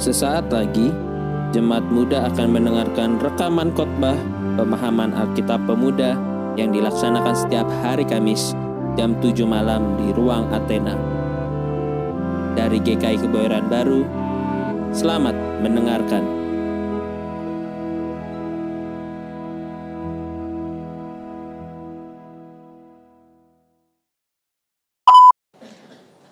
Sesaat lagi, jemaat muda akan mendengarkan rekaman khotbah pemahaman Alkitab Pemuda yang dilaksanakan setiap hari Kamis jam 7 malam di Ruang Athena. Dari GKI Kebayoran Baru, selamat mendengarkan.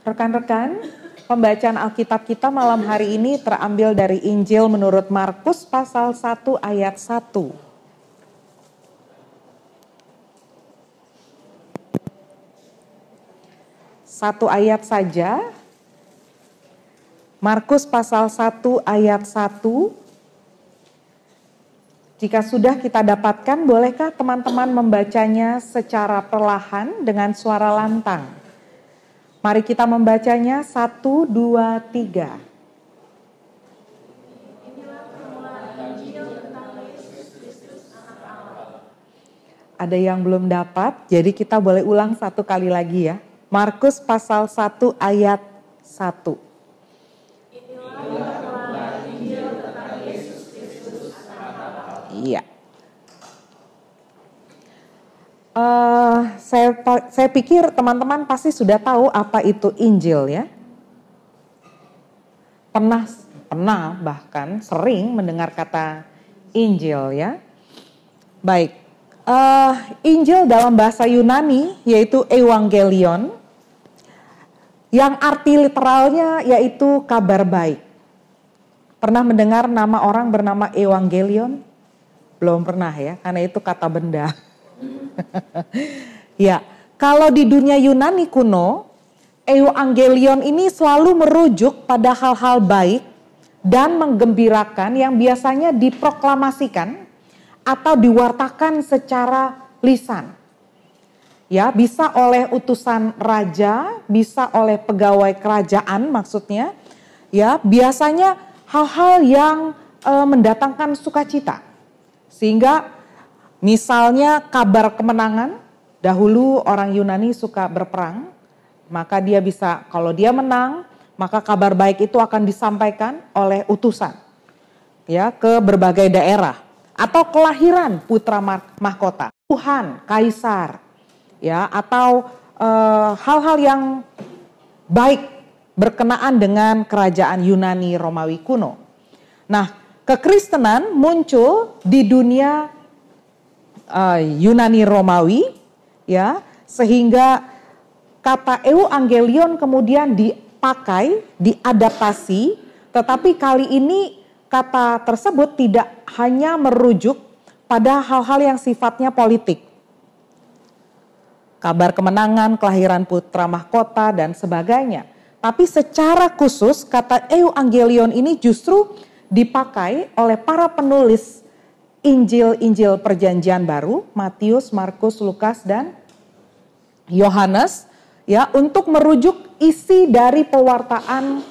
Rekan-rekan, pembacaan Alkitab kita malam hari ini terambil dari Injil menurut Markus pasal 1 ayat 1. Satu ayat saja. Markus pasal 1 ayat 1. Jika sudah kita dapatkan, bolehkah teman-teman membacanya secara perlahan dengan suara lantang? Mari kita membacanya satu, dua, tiga. Ada yang belum dapat, jadi kita boleh ulang satu kali lagi ya. Markus pasal 1 ayat 1. Iya. Uh, saya saya pikir teman-teman pasti sudah tahu apa itu Injil ya. Pernah pernah bahkan sering mendengar kata Injil ya. Baik, uh, Injil dalam bahasa Yunani yaitu Evangelion yang arti literalnya yaitu kabar baik. Pernah mendengar nama orang bernama Evangelion? Belum pernah ya, karena itu kata benda. ya, kalau di dunia Yunani kuno, Evangelion ini selalu merujuk pada hal-hal baik dan menggembirakan yang biasanya diproklamasikan atau diwartakan secara lisan. Ya, bisa oleh utusan raja, bisa oleh pegawai kerajaan maksudnya. Ya, biasanya hal-hal yang e, mendatangkan sukacita. Sehingga Misalnya kabar kemenangan, dahulu orang Yunani suka berperang, maka dia bisa kalau dia menang, maka kabar baik itu akan disampaikan oleh utusan ya ke berbagai daerah atau kelahiran putra mahkota, Tuhan, kaisar ya atau eh, hal-hal uh, yang baik berkenaan dengan kerajaan Yunani Romawi kuno. Nah, kekristenan muncul di dunia uh, Yunani Romawi ya sehingga kata evangelion kemudian dipakai diadaptasi tetapi kali ini kata tersebut tidak hanya merujuk pada hal-hal yang sifatnya politik kabar kemenangan, kelahiran putra mahkota dan sebagainya. Tapi secara khusus kata evangelion ini justru dipakai oleh para penulis Injil-Injil Perjanjian Baru, Matius, Markus, Lukas dan Yohanes ya untuk merujuk isi dari pewartaan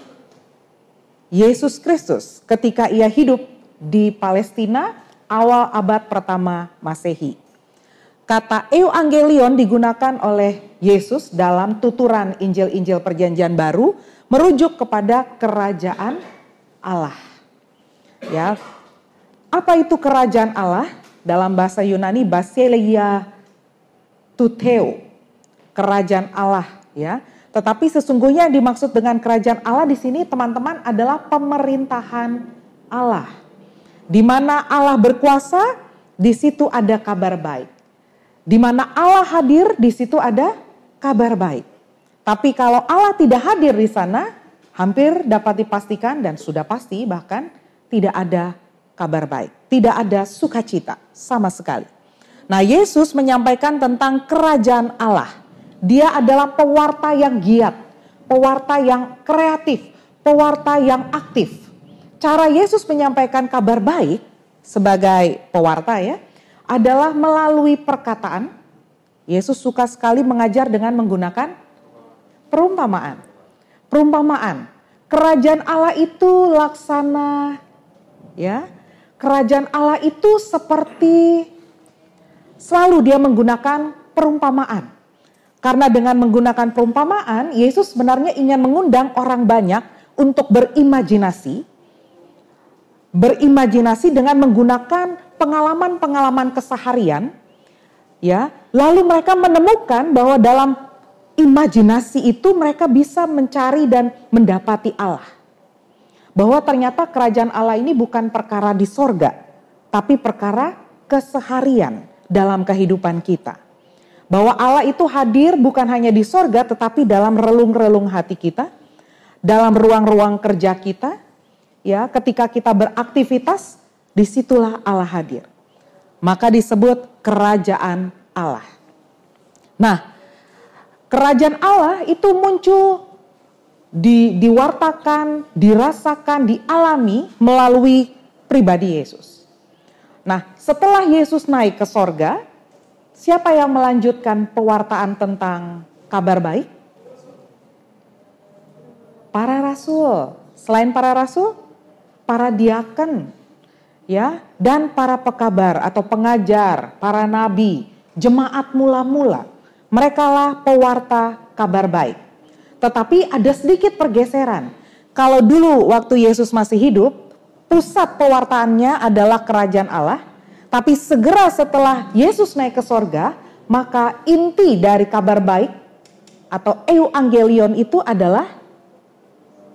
Yesus Kristus ketika ia hidup di Palestina awal abad pertama Masehi. Kata evangelion digunakan oleh Yesus dalam tuturan Injil-Injil Perjanjian Baru merujuk kepada kerajaan Allah. Ya, apa itu kerajaan Allah? Dalam bahasa Yunani basileia tuteo. Kerajaan Allah ya. Tetapi sesungguhnya yang dimaksud dengan kerajaan Allah di sini teman-teman adalah pemerintahan Allah. Di mana Allah berkuasa, di situ ada kabar baik. Di mana Allah hadir, di situ ada kabar baik. Tapi kalau Allah tidak hadir di sana, hampir dapat dipastikan dan sudah pasti bahkan tidak ada kabar baik. Tidak ada sukacita sama sekali. Nah Yesus menyampaikan tentang kerajaan Allah. Dia adalah pewarta yang giat, pewarta yang kreatif, pewarta yang aktif. Cara Yesus menyampaikan kabar baik sebagai pewarta ya, adalah melalui perkataan. Yesus suka sekali mengajar dengan menggunakan perumpamaan. Perumpamaan. Kerajaan Allah itu laksana ya kerajaan Allah itu seperti selalu dia menggunakan perumpamaan. Karena dengan menggunakan perumpamaan, Yesus sebenarnya ingin mengundang orang banyak untuk berimajinasi, berimajinasi dengan menggunakan pengalaman-pengalaman keseharian ya lalu mereka menemukan bahwa dalam imajinasi itu mereka bisa mencari dan mendapati Allah bahwa ternyata kerajaan Allah ini bukan perkara di sorga tapi perkara keseharian dalam kehidupan kita bahwa Allah itu hadir bukan hanya di sorga tetapi dalam relung-relung hati kita dalam ruang-ruang kerja kita ya ketika kita beraktivitas di situlah Allah hadir. Maka disebut kerajaan Allah. Nah, kerajaan Allah itu muncul di, diwartakan, dirasakan, dialami melalui pribadi Yesus. Nah, setelah Yesus naik ke sorga, siapa yang melanjutkan pewartaan tentang kabar baik? Para rasul. Selain para rasul, para diaken, ya, dan para pekabar atau pengajar, para nabi, jemaat mula-mula. Merekalah pewarta kabar baik. Tetapi ada sedikit pergeseran. Kalau dulu waktu Yesus masih hidup, pusat pewartaannya adalah kerajaan Allah, tapi segera setelah Yesus naik ke sorga, maka inti dari kabar baik atau euangelion itu adalah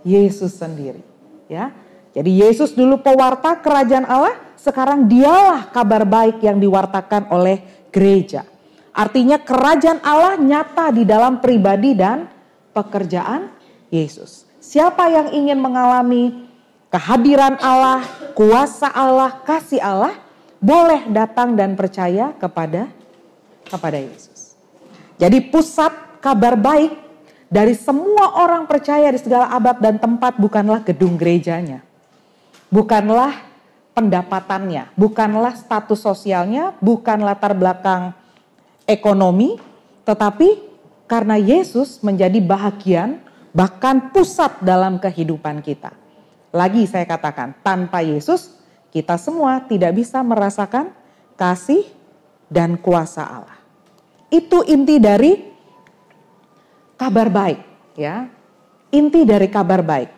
Yesus sendiri. Ya, jadi Yesus dulu pewarta kerajaan Allah, sekarang dialah kabar baik yang diwartakan oleh gereja. Artinya kerajaan Allah nyata di dalam pribadi dan pekerjaan Yesus. Siapa yang ingin mengalami kehadiran Allah, kuasa Allah, kasih Allah, boleh datang dan percaya kepada kepada Yesus. Jadi pusat kabar baik dari semua orang percaya di segala abad dan tempat bukanlah gedung gerejanya bukanlah pendapatannya, bukanlah status sosialnya, bukan latar belakang ekonomi, tetapi karena Yesus menjadi bahagian bahkan pusat dalam kehidupan kita. Lagi saya katakan, tanpa Yesus kita semua tidak bisa merasakan kasih dan kuasa Allah. Itu inti dari kabar baik, ya. Inti dari kabar baik.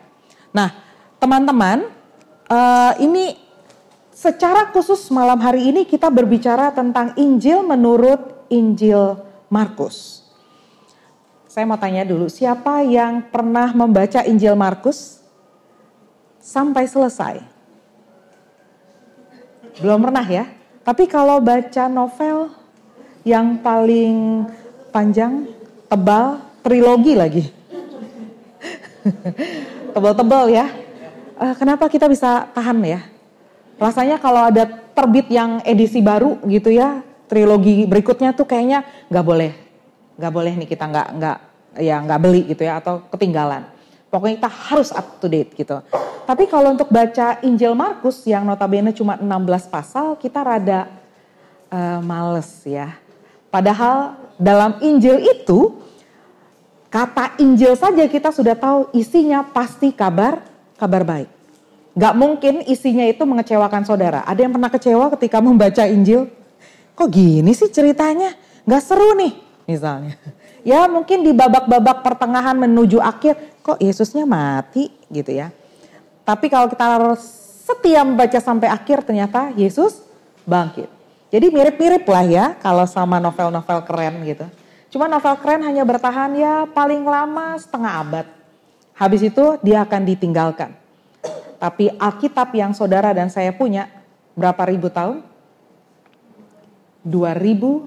Nah, teman-teman, uh, ini secara khusus malam hari ini kita berbicara tentang Injil menurut Injil Markus. Saya mau tanya dulu, siapa yang pernah membaca Injil Markus sampai selesai? Belum pernah ya? Tapi kalau baca novel yang paling panjang, tebal, trilogi lagi. Tebal-tebal ya uh, kenapa kita bisa tahan ya? Rasanya kalau ada terbit yang edisi baru gitu ya, trilogi berikutnya tuh kayaknya nggak boleh, nggak boleh nih kita nggak nggak ya nggak beli gitu ya atau ketinggalan. Pokoknya kita harus up to date gitu. Tapi kalau untuk baca Injil Markus yang notabene cuma 16 pasal, kita rada uh, males ya. Padahal dalam Injil itu kata Injil saja kita sudah tahu isinya pasti kabar kabar baik. Gak mungkin isinya itu mengecewakan saudara. Ada yang pernah kecewa ketika membaca Injil? Kok gini sih ceritanya? Gak seru nih misalnya. Ya mungkin di babak-babak pertengahan menuju akhir, kok Yesusnya mati gitu ya. Tapi kalau kita setia membaca sampai akhir ternyata Yesus bangkit. Jadi mirip-mirip lah ya kalau sama novel-novel keren gitu. Cuma novel keren hanya bertahan ya paling lama setengah abad. Habis itu dia akan ditinggalkan. Tapi Alkitab yang saudara dan saya punya berapa ribu tahun? Dua ribu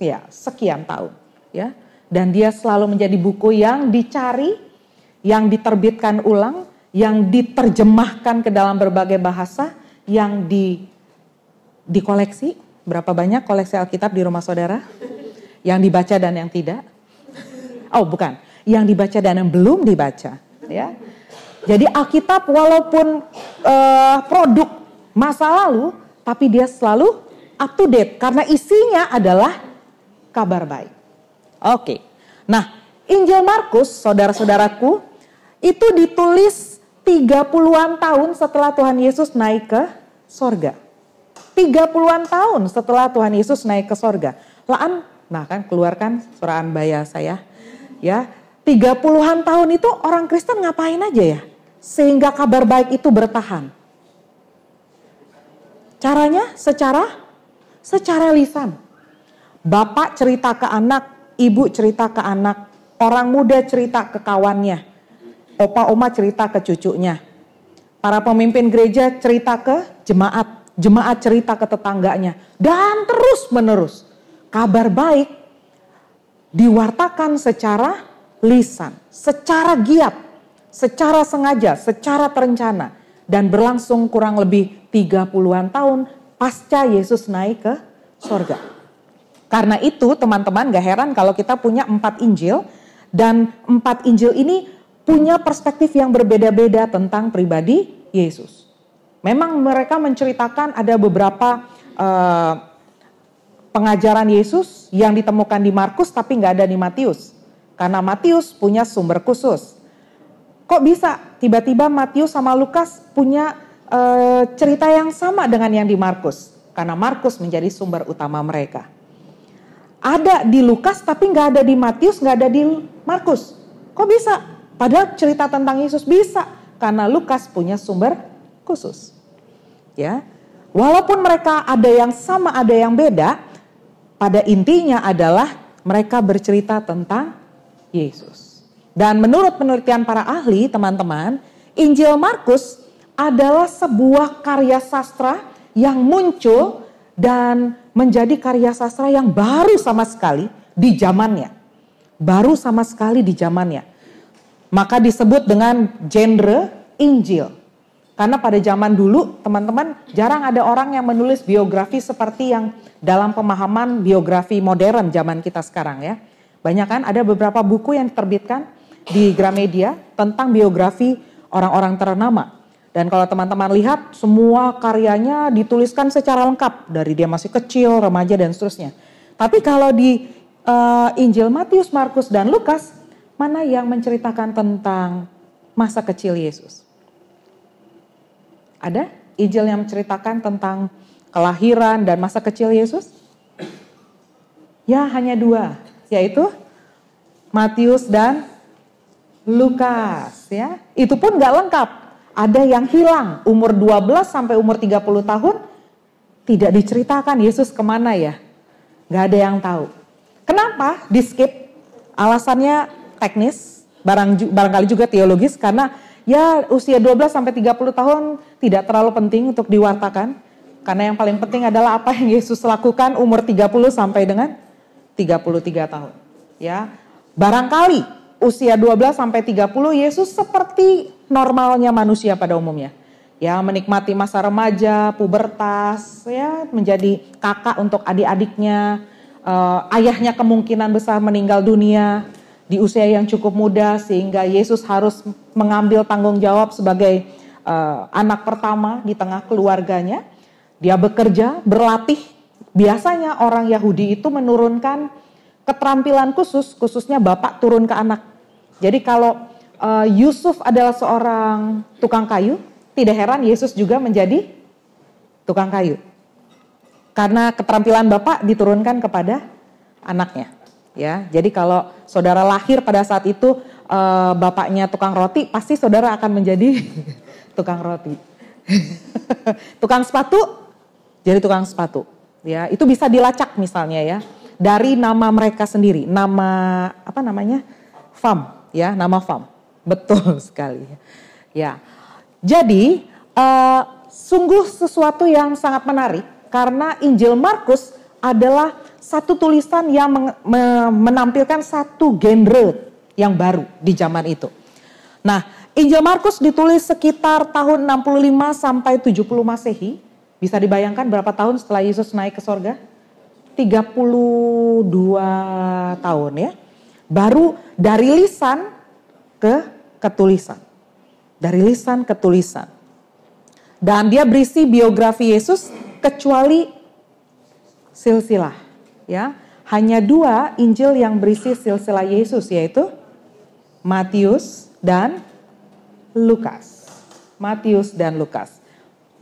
ya, sekian tahun. Ya Dan dia selalu menjadi buku yang dicari, yang diterbitkan ulang, yang diterjemahkan ke dalam berbagai bahasa, yang di dikoleksi. Berapa banyak koleksi Alkitab di rumah saudara? Yang dibaca dan yang tidak? Oh bukan, yang dibaca dan yang belum dibaca ya jadi Alkitab walaupun uh, produk masa lalu tapi dia selalu up to date karena isinya adalah kabar baik oke nah Injil Markus saudara-saudaraku itu ditulis 30-an tahun setelah Tuhan Yesus naik ke sorga 30-an tahun setelah Tuhan Yesus naik ke sorga Laan, nah kan keluarkan surah Anbaya saya ya 30-an tahun itu orang Kristen ngapain aja ya? Sehingga kabar baik itu bertahan. Caranya secara secara lisan. Bapak cerita ke anak, ibu cerita ke anak, orang muda cerita ke kawannya, opa oma cerita ke cucunya. Para pemimpin gereja cerita ke jemaat, jemaat cerita ke tetangganya, dan terus menerus. Kabar baik diwartakan secara lisan, secara giat, secara sengaja, secara terencana dan berlangsung kurang lebih 30-an tahun pasca Yesus naik ke sorga. Karena itu teman-teman gak heran kalau kita punya empat Injil dan empat Injil ini punya perspektif yang berbeda-beda tentang pribadi Yesus. Memang mereka menceritakan ada beberapa uh, pengajaran Yesus yang ditemukan di Markus tapi nggak ada di Matius. Karena Matius punya sumber khusus. Kok bisa tiba-tiba Matius sama Lukas punya uh, cerita yang sama dengan yang di Markus? Karena Markus menjadi sumber utama mereka. Ada di Lukas tapi nggak ada di Matius, nggak ada di Markus. Kok bisa? Padahal cerita tentang Yesus bisa karena Lukas punya sumber khusus. Ya. Walaupun mereka ada yang sama, ada yang beda, pada intinya adalah mereka bercerita tentang Yesus. Dan menurut penelitian para ahli, teman-teman, Injil Markus adalah sebuah karya sastra yang muncul dan menjadi karya sastra yang baru sama sekali di zamannya. Baru sama sekali di zamannya. Maka disebut dengan genre Injil. Karena pada zaman dulu teman-teman jarang ada orang yang menulis biografi seperti yang dalam pemahaman biografi modern zaman kita sekarang ya. Banyak kan ada beberapa buku yang diterbitkan di Gramedia tentang biografi orang-orang ternama. Dan kalau teman-teman lihat semua karyanya dituliskan secara lengkap dari dia masih kecil, remaja dan seterusnya. Tapi kalau di uh, Injil Matius, Markus dan Lukas mana yang menceritakan tentang masa kecil Yesus? Ada Injil yang menceritakan tentang kelahiran dan masa kecil Yesus? Ya hanya dua, yaitu Matius dan Lukas ya. Itu pun nggak lengkap. Ada yang hilang umur 12 sampai umur 30 tahun tidak diceritakan Yesus ke mana ya. Nggak ada yang tahu. Kenapa di skip? Alasannya teknis, barang barangkali juga teologis karena ya usia 12 sampai 30 tahun tidak terlalu penting untuk diwartakan. Karena yang paling penting adalah apa yang Yesus lakukan umur 30 sampai dengan 33 tahun. Ya. Barangkali usia 12 sampai 30 Yesus seperti normalnya manusia pada umumnya. Ya, menikmati masa remaja, pubertas, ya, menjadi kakak untuk adik-adiknya. Uh, ayahnya kemungkinan besar meninggal dunia di usia yang cukup muda sehingga Yesus harus mengambil tanggung jawab sebagai uh, anak pertama di tengah keluarganya. Dia bekerja, berlatih. Biasanya orang Yahudi itu menurunkan keterampilan khusus, khususnya bapak turun ke anak. Jadi kalau uh, Yusuf adalah seorang tukang kayu, tidak heran Yesus juga menjadi tukang kayu. Karena keterampilan bapak diturunkan kepada anaknya ya. Jadi kalau saudara lahir pada saat itu uh, bapaknya tukang roti, pasti saudara akan menjadi tukang roti. tukang sepatu jadi tukang sepatu. Ya, itu bisa dilacak misalnya ya dari nama mereka sendiri, nama apa namanya? fam, ya, nama fam. Betul sekali. Ya. Jadi uh, sungguh sesuatu yang sangat menarik karena Injil Markus adalah satu tulisan yang menampilkan satu genre yang baru di zaman itu. Nah, Injil Markus ditulis sekitar tahun 65 sampai 70 Masehi. Bisa dibayangkan berapa tahun setelah Yesus naik ke sorga? 32 tahun ya. Baru dari lisan ke ketulisan. Dari lisan ke tulisan. Dan dia berisi biografi Yesus kecuali silsilah ya hanya dua Injil yang berisi silsilah Yesus yaitu Matius dan Lukas. Matius dan Lukas.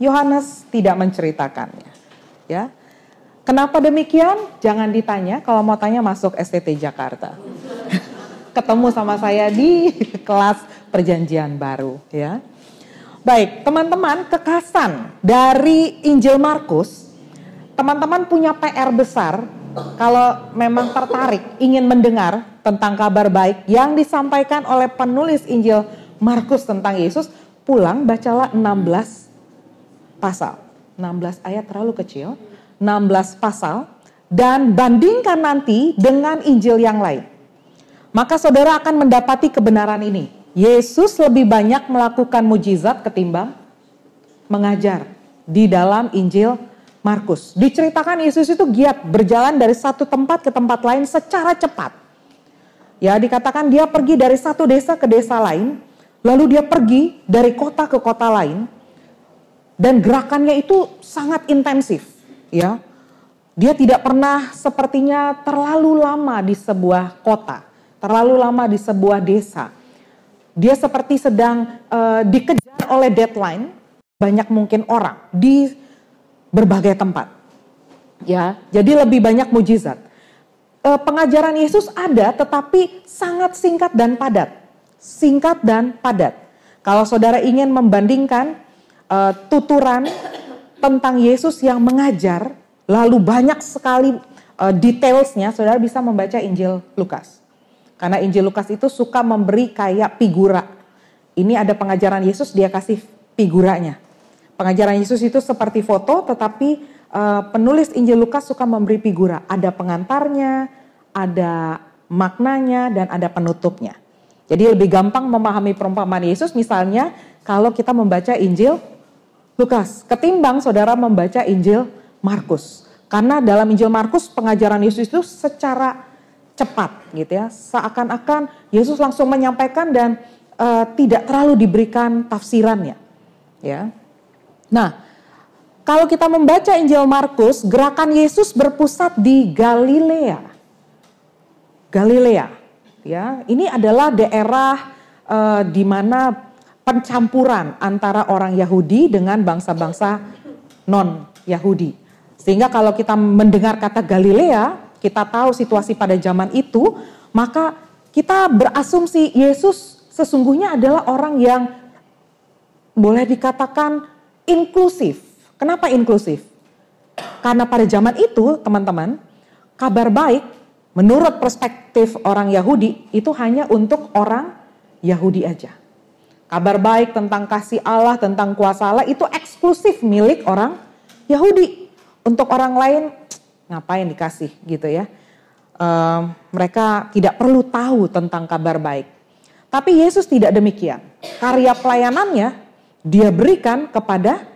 Yohanes tidak menceritakannya. Ya. Kenapa demikian? Jangan ditanya, kalau mau tanya masuk STT Jakarta. Ketemu sama saya di kelas perjanjian baru ya. Baik, teman-teman, kekasan dari Injil Markus, teman-teman punya PR besar kalau memang tertarik ingin mendengar tentang kabar baik yang disampaikan oleh penulis Injil Markus tentang Yesus, pulang bacalah 16 pasal. 16 ayat terlalu kecil, 16 pasal dan bandingkan nanti dengan Injil yang lain. Maka saudara akan mendapati kebenaran ini. Yesus lebih banyak melakukan mujizat ketimbang mengajar di dalam Injil Markus. Diceritakan Yesus itu giat berjalan dari satu tempat ke tempat lain secara cepat. Ya, dikatakan dia pergi dari satu desa ke desa lain, lalu dia pergi dari kota ke kota lain dan gerakannya itu sangat intensif, ya. Dia tidak pernah sepertinya terlalu lama di sebuah kota, terlalu lama di sebuah desa. Dia seperti sedang uh, dikejar oleh deadline banyak mungkin orang di berbagai tempat. Ya, jadi lebih banyak mujizat. Uh, pengajaran Yesus ada tetapi sangat singkat dan padat. Singkat dan padat. Kalau saudara ingin membandingkan uh, tuturan tentang Yesus yang mengajar, lalu banyak sekali uh, detailsnya, saudara bisa membaca Injil Lukas. Karena Injil Lukas itu suka memberi kayak figura. Ini ada pengajaran Yesus, dia kasih figuranya. Pengajaran Yesus itu seperti foto, tetapi uh, penulis Injil Lukas suka memberi figura. Ada pengantarnya, ada maknanya, dan ada penutupnya. Jadi lebih gampang memahami perumpamaan Yesus misalnya kalau kita membaca Injil Lukas, ketimbang saudara membaca Injil Markus. Karena dalam Injil Markus pengajaran Yesus itu secara cepat gitu ya. Seakan-akan Yesus langsung menyampaikan dan uh, tidak terlalu diberikan tafsirannya. Ya. Nah, kalau kita membaca Injil Markus, gerakan Yesus berpusat di Galilea. Galilea, ya. Ini adalah daerah uh, di mana pencampuran antara orang Yahudi dengan bangsa-bangsa non-Yahudi. Sehingga kalau kita mendengar kata Galilea, kita tahu situasi pada zaman itu, maka kita berasumsi Yesus sesungguhnya adalah orang yang boleh dikatakan inklusif. Kenapa inklusif? Karena pada zaman itu, teman-teman, kabar baik menurut perspektif orang Yahudi itu hanya untuk orang Yahudi aja. Kabar baik tentang kasih Allah, tentang kuasa Allah itu eksklusif milik orang Yahudi. Untuk orang lain ngapain dikasih gitu ya. Uh, mereka tidak perlu tahu tentang kabar baik. Tapi Yesus tidak demikian. Karya pelayanannya dia berikan kepada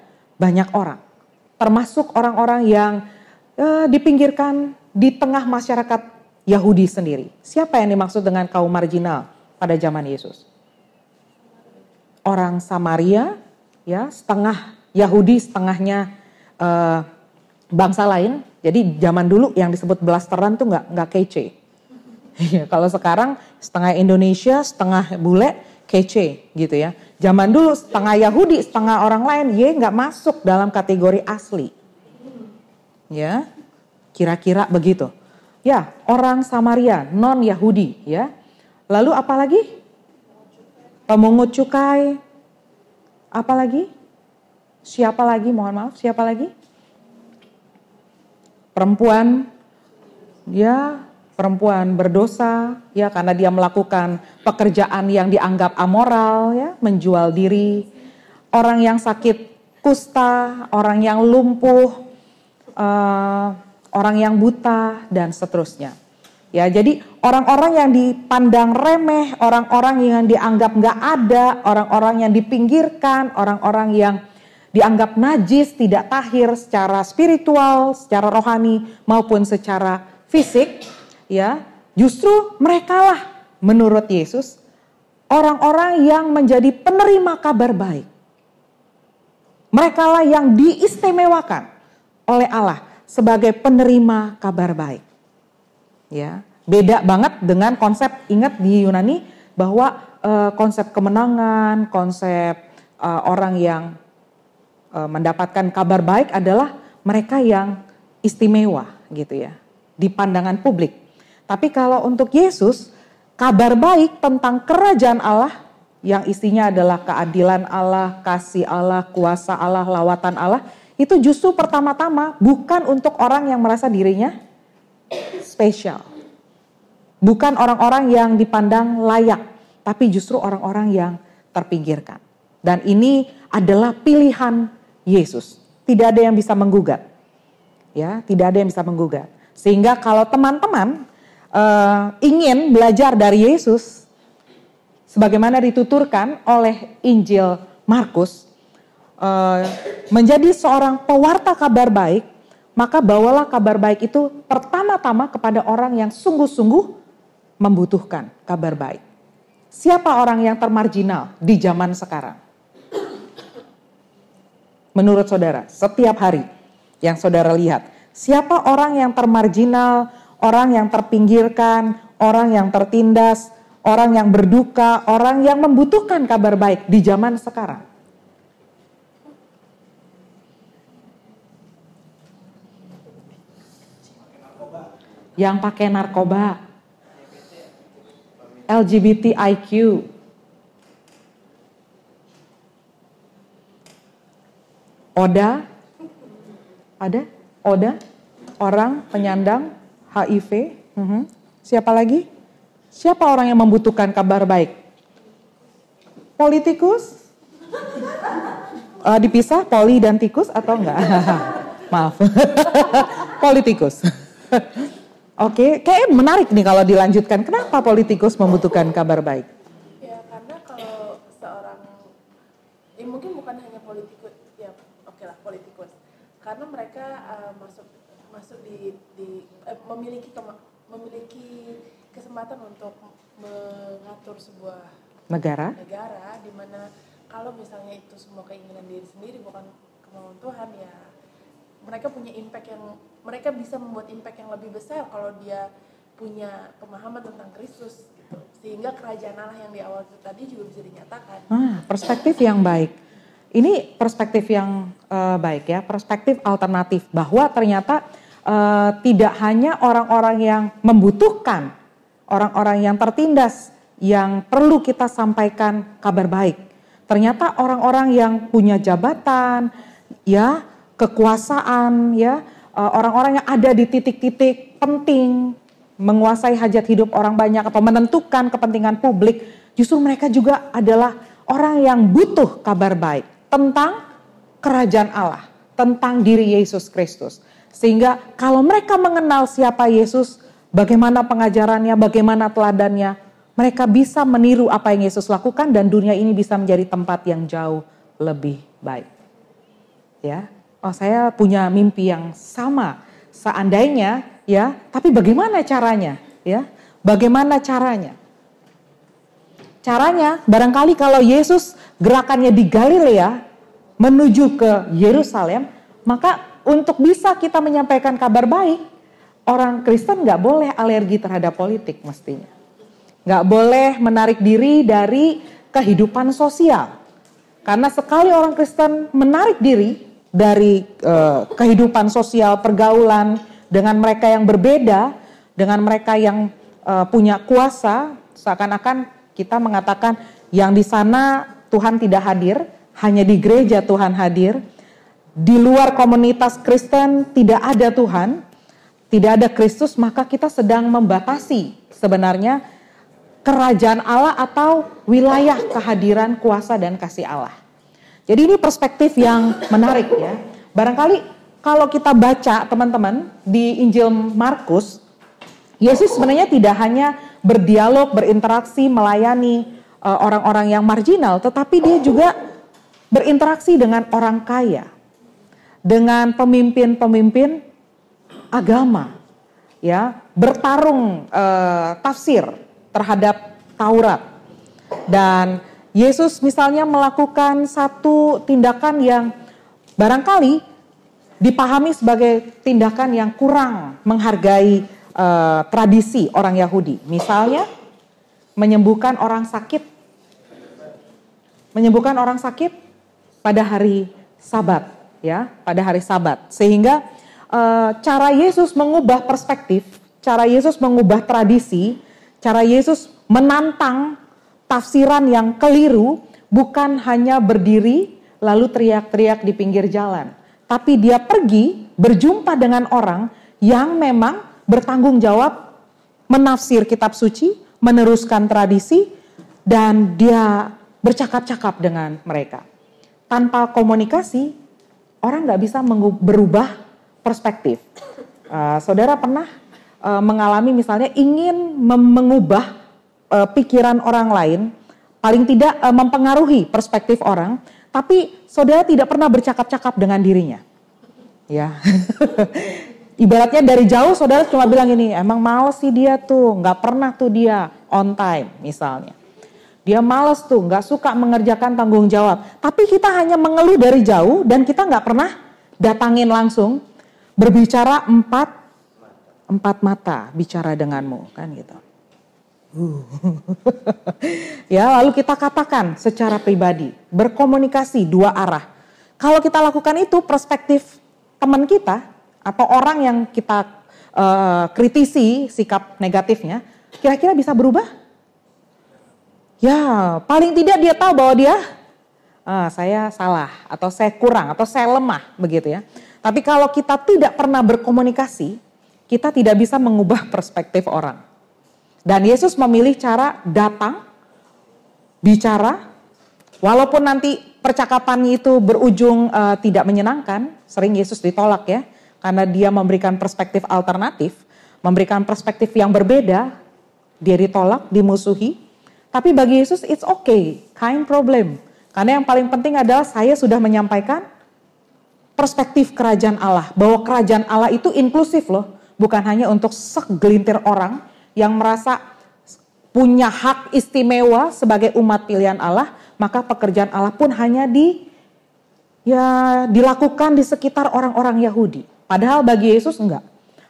banyak orang. Termasuk orang-orang yang uh, dipinggirkan di tengah masyarakat Yahudi sendiri. Siapa yang dimaksud dengan kaum marginal pada zaman Yesus? orang Samaria, ya setengah Yahudi, setengahnya uh, bangsa lain. Jadi zaman dulu yang disebut blasteran tuh nggak nggak kece. Iya, kalau sekarang setengah Indonesia, setengah bule, kece gitu ya. Zaman dulu setengah Yahudi, setengah orang lain, ye nggak masuk dalam kategori asli. Ya, kira-kira begitu. Ya, orang Samaria, non Yahudi ya. Lalu apalagi? pemungut cukai, apa lagi? Siapa lagi? Mohon maaf, siapa lagi? Perempuan, ya perempuan berdosa, ya karena dia melakukan pekerjaan yang dianggap amoral, ya menjual diri. Orang yang sakit kusta, orang yang lumpuh, uh, orang yang buta dan seterusnya. Ya, jadi orang-orang yang dipandang remeh, orang-orang yang dianggap nggak ada, orang-orang yang dipinggirkan, orang-orang yang dianggap najis, tidak tahir secara spiritual, secara rohani maupun secara fisik, ya, justru merekalah menurut Yesus orang-orang yang menjadi penerima kabar baik. Merekalah yang diistimewakan oleh Allah sebagai penerima kabar baik. Ya, beda banget dengan konsep ingat di Yunani bahwa uh, konsep kemenangan, konsep uh, orang yang uh, mendapatkan kabar baik adalah mereka yang istimewa gitu ya di pandangan publik. Tapi kalau untuk Yesus kabar baik tentang kerajaan Allah yang isinya adalah keadilan Allah, kasih Allah, kuasa Allah, lawatan Allah, itu justru pertama-tama bukan untuk orang yang merasa dirinya spesial. Bukan orang-orang yang dipandang layak, tapi justru orang-orang yang terpinggirkan. Dan ini adalah pilihan Yesus. Tidak ada yang bisa menggugat. Ya, tidak ada yang bisa menggugat. Sehingga kalau teman-teman uh, ingin belajar dari Yesus, sebagaimana dituturkan oleh Injil Markus, uh, menjadi seorang pewarta kabar baik, maka bawalah kabar baik itu pertama-tama kepada orang yang sungguh-sungguh membutuhkan kabar baik. Siapa orang yang termarginal di zaman sekarang? Menurut saudara, setiap hari yang saudara lihat, siapa orang yang termarginal, orang yang terpinggirkan, orang yang tertindas, orang yang berduka, orang yang membutuhkan kabar baik di zaman sekarang. Yang pakai narkoba, LGBTIQ, Oda, ada? Oda, orang penyandang HIV. -huh. Siapa lagi? Siapa orang yang membutuhkan kabar baik? Politikus? Uh, dipisah poli dan tikus atau enggak? Maaf. politikus. Oke, okay. kayak menarik nih kalau dilanjutkan. Kenapa politikus membutuhkan kabar baik? Ya karena kalau seorang, ya mungkin bukan hanya politikus, ya oke okay lah politikus. Karena mereka uh, masuk masuk di, di eh, memiliki memiliki kesempatan untuk mengatur sebuah negara negara di mana kalau misalnya itu semua keinginan diri sendiri bukan kemauan Tuhan ya mereka punya impact yang mereka bisa membuat impact yang lebih besar kalau dia punya pemahaman tentang Kristus gitu sehingga kerajaan Allah yang di awal tadi juga bisa dinyatakan. Ah, perspektif yang baik. Ini perspektif yang uh, baik ya, perspektif alternatif bahwa ternyata uh, tidak hanya orang-orang yang membutuhkan orang-orang yang tertindas yang perlu kita sampaikan kabar baik. Ternyata orang-orang yang punya jabatan, ya, kekuasaan, ya, eh, orang-orang yang ada di titik-titik penting, menguasai hajat hidup orang banyak atau menentukan kepentingan publik, justru mereka juga adalah orang yang butuh kabar baik tentang kerajaan Allah, tentang diri Yesus Kristus. Sehingga kalau mereka mengenal siapa Yesus, bagaimana pengajarannya, bagaimana teladannya, mereka bisa meniru apa yang Yesus lakukan dan dunia ini bisa menjadi tempat yang jauh lebih baik. Ya, oh saya punya mimpi yang sama. Seandainya, ya, tapi bagaimana caranya? Ya, bagaimana caranya? Caranya, barangkali kalau Yesus gerakannya di Galilea menuju ke Yerusalem, maka untuk bisa kita menyampaikan kabar baik, orang Kristen nggak boleh alergi terhadap politik mestinya. Nggak boleh menarik diri dari kehidupan sosial. Karena sekali orang Kristen menarik diri dari uh, kehidupan sosial, pergaulan dengan mereka yang berbeda, dengan mereka yang uh, punya kuasa, seakan-akan kita mengatakan yang di sana Tuhan tidak hadir, hanya di gereja Tuhan hadir. Di luar komunitas Kristen tidak ada Tuhan, tidak ada Kristus, maka kita sedang membatasi sebenarnya kerajaan Allah atau wilayah kehadiran kuasa dan kasih Allah. Jadi ini perspektif yang menarik ya. Barangkali kalau kita baca teman-teman di Injil Markus, Yesus sebenarnya tidak hanya berdialog, berinteraksi, melayani eh, orang-orang uh, yang marginal, tetapi dia juga berinteraksi dengan orang kaya, dengan pemimpin-pemimpin agama ya bertarung uh, tafsir terhadap Taurat. Dan Yesus misalnya melakukan satu tindakan yang barangkali dipahami sebagai tindakan yang kurang menghargai uh, tradisi orang Yahudi. Misalnya menyembuhkan orang sakit. Menyembuhkan orang sakit pada hari Sabat ya pada hari Sabat. Sehingga uh, cara Yesus mengubah perspektif, cara Yesus mengubah tradisi, cara Yesus menantang tafsiran yang keliru bukan hanya berdiri lalu teriak-teriak di pinggir jalan, tapi dia pergi berjumpa dengan orang yang memang bertanggung jawab menafsir kitab suci, meneruskan tradisi, dan dia bercakap-cakap dengan mereka. Tanpa komunikasi, orang nggak bisa berubah perspektif. Uh, saudara pernah uh, mengalami misalnya ingin mengubah uh, pikiran orang lain, paling tidak uh, mempengaruhi perspektif orang, tapi saudara tidak pernah bercakap-cakap dengan dirinya. Ya. Ibaratnya dari jauh saudara cuma bilang ini, emang males sih dia tuh, nggak pernah tuh dia on time misalnya. Dia males tuh, nggak suka mengerjakan tanggung jawab. Tapi kita hanya mengeluh dari jauh dan kita nggak pernah datangin langsung berbicara empat empat mata bicara denganmu kan gitu. Uh. ya lalu kita katakan secara pribadi berkomunikasi dua arah. Kalau kita lakukan itu perspektif teman kita atau orang yang kita uh, kritisi sikap negatifnya, kira-kira bisa berubah? Ya paling tidak dia tahu bahwa dia uh, saya salah atau saya kurang atau saya lemah begitu ya. Tapi kalau kita tidak pernah berkomunikasi, kita tidak bisa mengubah perspektif orang. Dan Yesus memilih cara datang, bicara, walaupun nanti percakapannya itu berujung uh, tidak menyenangkan, sering Yesus ditolak ya, karena dia memberikan perspektif alternatif, memberikan perspektif yang berbeda, dia ditolak, dimusuhi. Tapi bagi Yesus it's okay, kind problem. Karena yang paling penting adalah saya sudah menyampaikan perspektif kerajaan Allah, bahwa kerajaan Allah itu inklusif loh bukan hanya untuk segelintir orang yang merasa punya hak istimewa sebagai umat pilihan Allah, maka pekerjaan Allah pun hanya di ya dilakukan di sekitar orang-orang Yahudi. Padahal bagi Yesus enggak.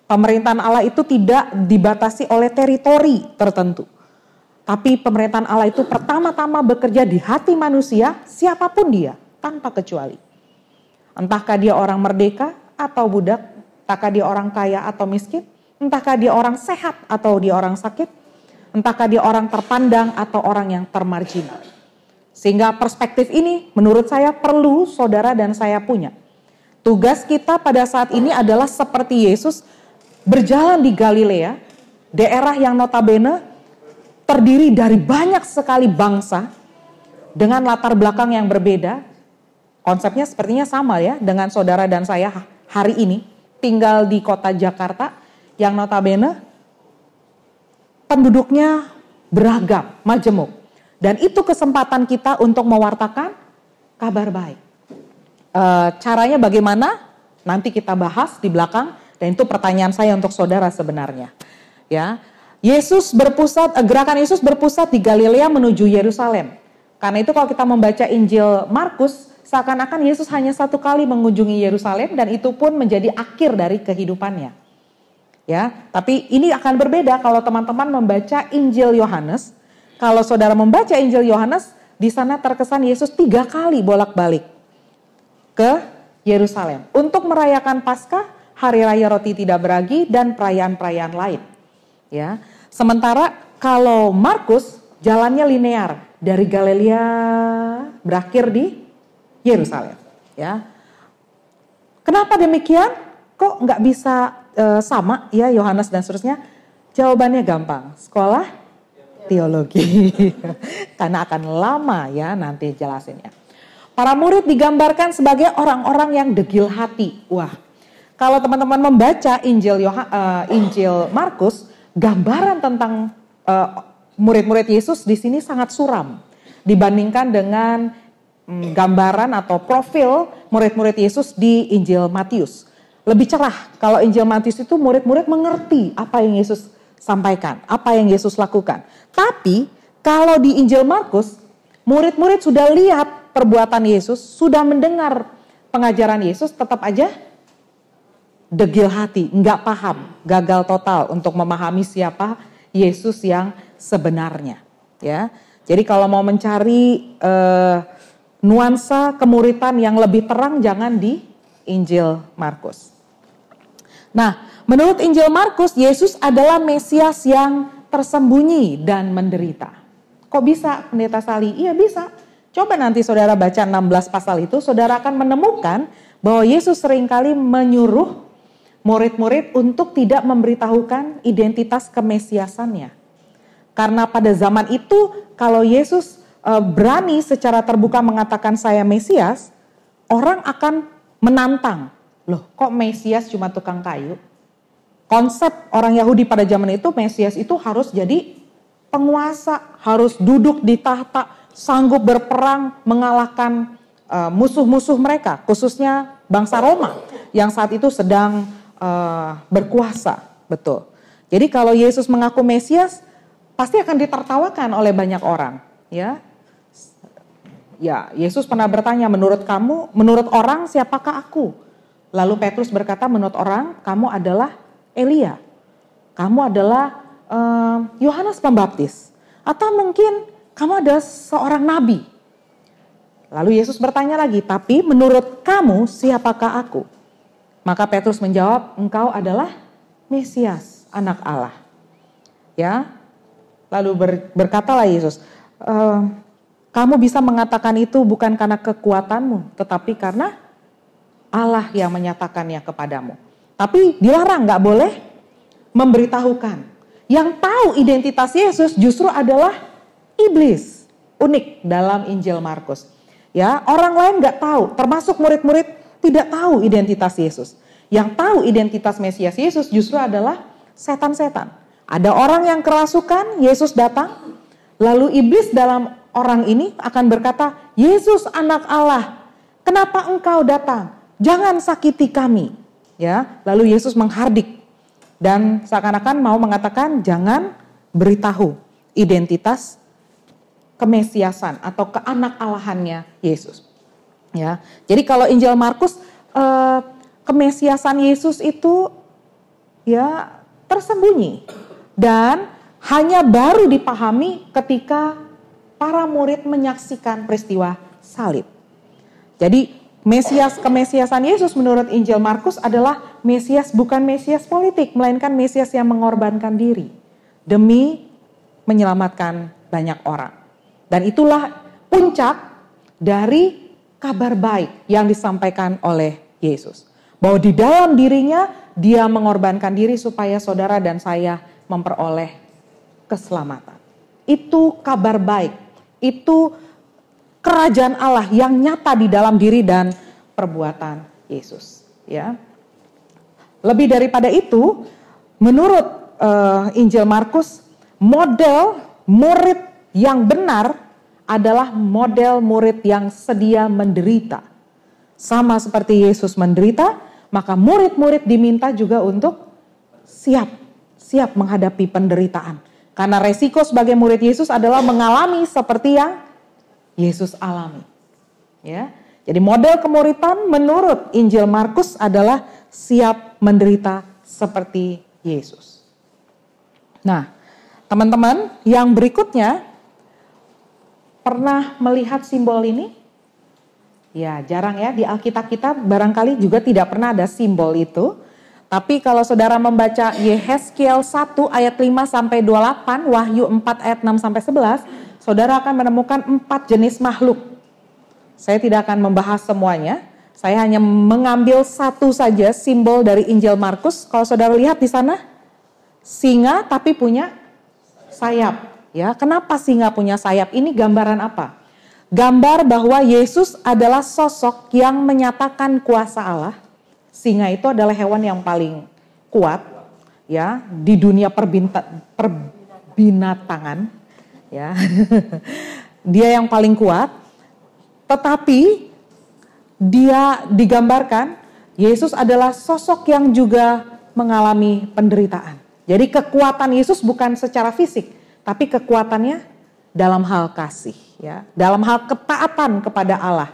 Pemerintahan Allah itu tidak dibatasi oleh teritori tertentu. Tapi pemerintahan Allah itu pertama-tama bekerja di hati manusia, siapa pun dia, tanpa kecuali. Entahkah dia orang merdeka atau budak, Entahkah dia orang kaya atau miskin, entahkah dia orang sehat atau dia orang sakit, entahkah dia orang terpandang atau orang yang termarginal. Sehingga perspektif ini menurut saya perlu saudara dan saya punya. Tugas kita pada saat ini adalah seperti Yesus berjalan di Galilea, daerah yang notabene terdiri dari banyak sekali bangsa dengan latar belakang yang berbeda. Konsepnya sepertinya sama ya dengan saudara dan saya hari ini tinggal di kota Jakarta yang notabene penduduknya beragam, majemuk. Dan itu kesempatan kita untuk mewartakan kabar baik. E, caranya bagaimana? Nanti kita bahas di belakang dan itu pertanyaan saya untuk saudara sebenarnya. Ya, Yesus berpusat, eh, gerakan Yesus berpusat di Galilea menuju Yerusalem. Karena itu kalau kita membaca Injil Markus, Seakan-akan Yesus hanya satu kali mengunjungi Yerusalem dan itu pun menjadi akhir dari kehidupannya. Ya, tapi ini akan berbeda kalau teman-teman membaca Injil Yohanes. Kalau saudara membaca Injil Yohanes, di sana terkesan Yesus tiga kali bolak-balik ke Yerusalem untuk merayakan Paskah, Hari Raya Roti Tidak Beragi dan perayaan-perayaan lain. Ya, sementara kalau Markus jalannya linear dari Galilea berakhir di Yerusalem. Ya, kenapa demikian? Kok nggak bisa e, sama ya Yohanes dan seterusnya? Jawabannya gampang. Sekolah teologi. Karena akan lama ya nanti jelasinnya. Para murid digambarkan sebagai orang-orang yang degil hati. Wah, kalau teman-teman membaca Injil Yoha, uh, Injil Markus, gambaran tentang uh, murid-murid Yesus di sini sangat suram dibandingkan dengan Hmm, gambaran atau profil murid-murid Yesus di Injil Matius. Lebih cerah kalau Injil Matius itu murid-murid mengerti apa yang Yesus sampaikan, apa yang Yesus lakukan. Tapi kalau di Injil Markus, murid-murid sudah lihat perbuatan Yesus, sudah mendengar pengajaran Yesus, tetap aja degil hati, nggak paham, gagal total untuk memahami siapa Yesus yang sebenarnya. Ya, jadi kalau mau mencari uh, nuansa kemuritan yang lebih terang jangan di Injil Markus. Nah, menurut Injil Markus, Yesus adalah Mesias yang tersembunyi dan menderita. Kok bisa pendeta Sali? Iya bisa. Coba nanti saudara baca 16 pasal itu, saudara akan menemukan bahwa Yesus sering kali menyuruh murid-murid untuk tidak memberitahukan identitas kemesiasannya. Karena pada zaman itu kalau Yesus e, berani secara terbuka mengatakan saya Mesias, orang akan menantang. Loh kok Mesias cuma tukang kayu? Konsep orang Yahudi pada zaman itu Mesias itu harus jadi penguasa harus duduk di tahta, sanggup berperang mengalahkan uh, musuh-musuh mereka, khususnya bangsa Roma yang saat itu sedang uh, berkuasa, betul. Jadi kalau Yesus mengaku Mesias, pasti akan ditertawakan oleh banyak orang, ya. Ya, Yesus pernah bertanya, menurut kamu, menurut orang siapakah aku? Lalu Petrus berkata, menurut orang kamu adalah Elia. Kamu adalah Yohanes uh, Pembaptis, atau mungkin kamu adalah seorang nabi. Lalu Yesus bertanya lagi, tapi menurut kamu siapakah aku? Maka Petrus menjawab, engkau adalah Mesias, anak Allah. Ya, lalu ber, berkatalah Yesus, e, kamu bisa mengatakan itu bukan karena kekuatanmu, tetapi karena Allah yang menyatakannya kepadamu. Tapi dilarang, nggak boleh memberitahukan. Yang tahu identitas Yesus justru adalah iblis. Unik dalam Injil Markus. Ya, orang lain nggak tahu, termasuk murid-murid tidak tahu identitas Yesus. Yang tahu identitas Mesias Yesus justru adalah setan-setan. Ada orang yang kerasukan, Yesus datang, lalu iblis dalam orang ini akan berkata, "Yesus anak Allah, kenapa engkau datang? Jangan sakiti kami." Ya, lalu Yesus menghardik dan seakan-akan mau mengatakan jangan beritahu identitas kemesiasan atau keanak-alahannya Yesus. Ya. Jadi kalau Injil Markus eh, kemesiasan Yesus itu ya tersembunyi dan hanya baru dipahami ketika para murid menyaksikan peristiwa salib. Jadi Mesias kemesiasan Yesus menurut Injil Markus adalah Mesias bukan Mesias politik, melainkan Mesias yang mengorbankan diri demi menyelamatkan banyak orang. Dan itulah puncak dari kabar baik yang disampaikan oleh Yesus. Bahwa di dalam dirinya dia mengorbankan diri supaya saudara dan saya memperoleh keselamatan. Itu kabar baik. Itu kerajaan Allah yang nyata di dalam diri dan perbuatan Yesus, ya. Lebih daripada itu, menurut uh, Injil Markus, model murid yang benar adalah model murid yang sedia menderita. Sama seperti Yesus menderita, maka murid-murid diminta juga untuk siap, siap menghadapi penderitaan. Karena resiko sebagai murid Yesus adalah mengalami seperti yang Yesus alami. Ya. Jadi model kemuritan menurut Injil Markus adalah siap menderita seperti Yesus. Nah, teman-teman, yang berikutnya pernah melihat simbol ini? Ya, jarang ya di Alkitab kita barangkali juga tidak pernah ada simbol itu. Tapi kalau saudara membaca Yehezkiel 1 ayat 5 sampai 28, Wahyu 4 ayat 6 sampai 11, saudara akan menemukan empat jenis makhluk. Saya tidak akan membahas semuanya, saya hanya mengambil satu saja simbol dari Injil Markus. Kalau saudara lihat di sana, singa tapi punya sayap. Ya, kenapa singa punya sayap? Ini gambaran apa? Gambar bahwa Yesus adalah sosok yang menyatakan kuasa Allah. Singa itu adalah hewan yang paling kuat ya di dunia perbinta, perbinatangan ya. dia yang paling kuat. Tetapi dia digambarkan Yesus adalah sosok yang juga mengalami penderitaan. Jadi kekuatan Yesus bukan secara fisik, tapi kekuatannya dalam hal kasih ya, dalam hal ketaatan kepada Allah,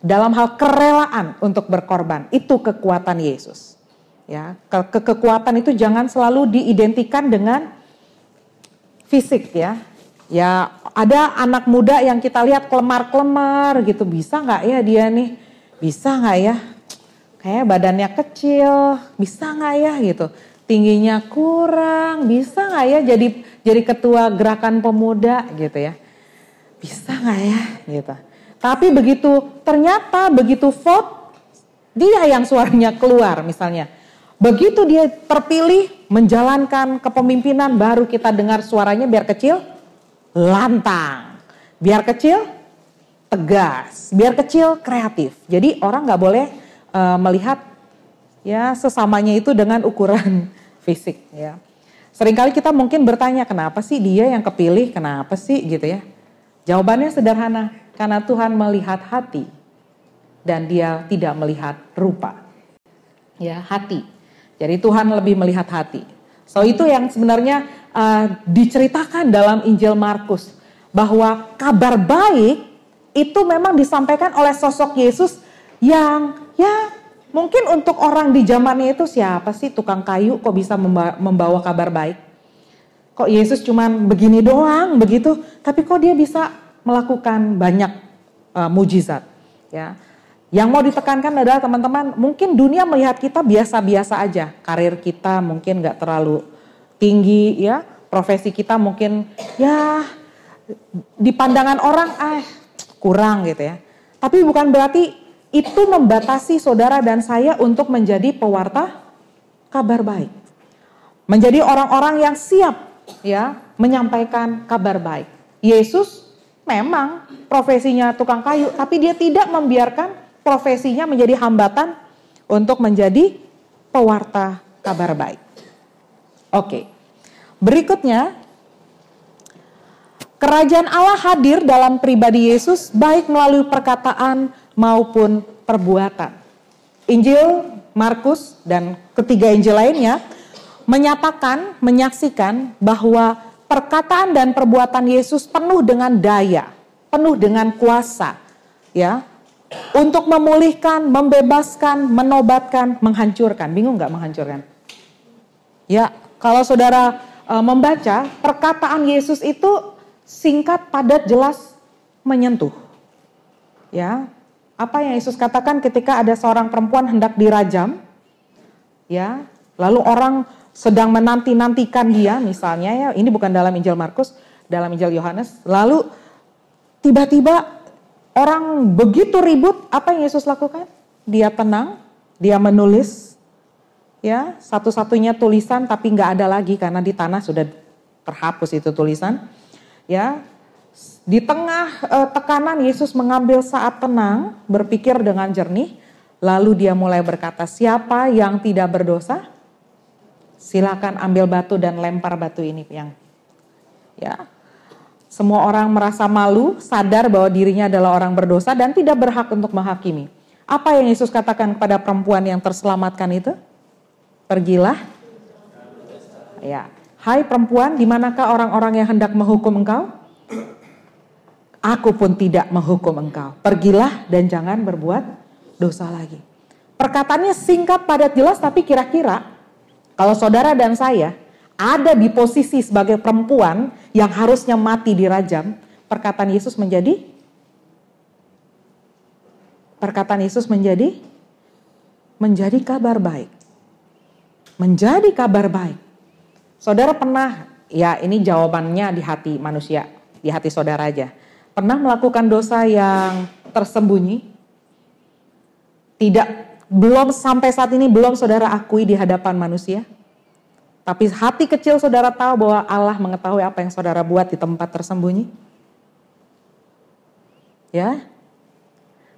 dalam hal kerelaan untuk berkorban. Itu kekuatan Yesus. Ya, ke, ke kekuatan itu jangan selalu diidentikan dengan fisik ya. Ya ada anak muda yang kita lihat kelemar-kelemar gitu, bisa nggak ya dia nih? Bisa nggak ya? Kayak badannya kecil, bisa nggak ya gitu? Tingginya kurang, bisa nggak ya jadi jadi ketua gerakan pemuda gitu ya? bisa nggak ya gitu. Tapi begitu ternyata begitu vote dia yang suaranya keluar misalnya. Begitu dia terpilih menjalankan kepemimpinan baru kita dengar suaranya biar kecil lantang. Biar kecil tegas, biar kecil kreatif. Jadi orang nggak boleh uh, melihat ya sesamanya itu dengan ukuran fisik ya. Seringkali kita mungkin bertanya kenapa sih dia yang kepilih, kenapa sih gitu ya. Jawabannya sederhana, karena Tuhan melihat hati dan dia tidak melihat rupa. Ya, hati. Jadi Tuhan lebih melihat hati. So itu yang sebenarnya uh, diceritakan dalam Injil Markus bahwa kabar baik itu memang disampaikan oleh sosok Yesus yang ya mungkin untuk orang di zamannya itu siapa sih tukang kayu kok bisa membawa kabar baik? Kok Yesus cuman begini doang begitu, tapi kok dia bisa melakukan banyak uh, mujizat ya. Yang mau ditekankan adalah teman-teman, mungkin dunia melihat kita biasa-biasa aja. Karir kita mungkin nggak terlalu tinggi ya, profesi kita mungkin ya di pandangan orang ah kurang gitu ya. Tapi bukan berarti itu membatasi saudara dan saya untuk menjadi pewarta kabar baik. Menjadi orang-orang yang siap ya menyampaikan kabar baik. Yesus memang profesinya tukang kayu, tapi dia tidak membiarkan profesinya menjadi hambatan untuk menjadi pewarta kabar baik. Oke. Berikutnya kerajaan Allah hadir dalam pribadi Yesus baik melalui perkataan maupun perbuatan. Injil Markus dan ketiga Injil lainnya menyatakan, menyaksikan bahwa perkataan dan perbuatan Yesus penuh dengan daya, penuh dengan kuasa, ya, untuk memulihkan, membebaskan, menobatkan, menghancurkan. Bingung nggak menghancurkan? Ya, kalau saudara e, membaca perkataan Yesus itu singkat, padat, jelas, menyentuh. Ya, apa yang Yesus katakan ketika ada seorang perempuan hendak dirajam? Ya, lalu orang sedang menanti-nantikan dia, misalnya ya, ini bukan dalam Injil Markus, dalam Injil Yohanes. Lalu tiba-tiba Orang begitu ribut, apa yang Yesus lakukan? Dia tenang, dia menulis, ya satu-satunya tulisan tapi nggak ada lagi karena di tanah sudah terhapus itu tulisan. Ya, di tengah eh, tekanan Yesus mengambil saat tenang, berpikir dengan jernih, lalu dia mulai berkata, siapa yang tidak berdosa? Silakan ambil batu dan lempar batu ini yang ya semua orang merasa malu, sadar bahwa dirinya adalah orang berdosa dan tidak berhak untuk menghakimi. Apa yang Yesus katakan kepada perempuan yang terselamatkan itu? Pergilah. Ya. Hai perempuan, di manakah orang-orang yang hendak menghukum engkau? Aku pun tidak menghukum engkau. Pergilah dan jangan berbuat dosa lagi. Perkataannya singkat, padat, jelas, tapi kira-kira kalau saudara dan saya ada di posisi sebagai perempuan yang harusnya mati dirajam, perkataan Yesus menjadi perkataan Yesus menjadi menjadi kabar baik. Menjadi kabar baik. Saudara pernah, ya ini jawabannya di hati manusia, di hati saudara aja. Pernah melakukan dosa yang tersembunyi? Tidak, belum sampai saat ini belum saudara akui di hadapan manusia? Tapi hati kecil saudara tahu bahwa Allah mengetahui apa yang saudara buat di tempat tersembunyi. Ya.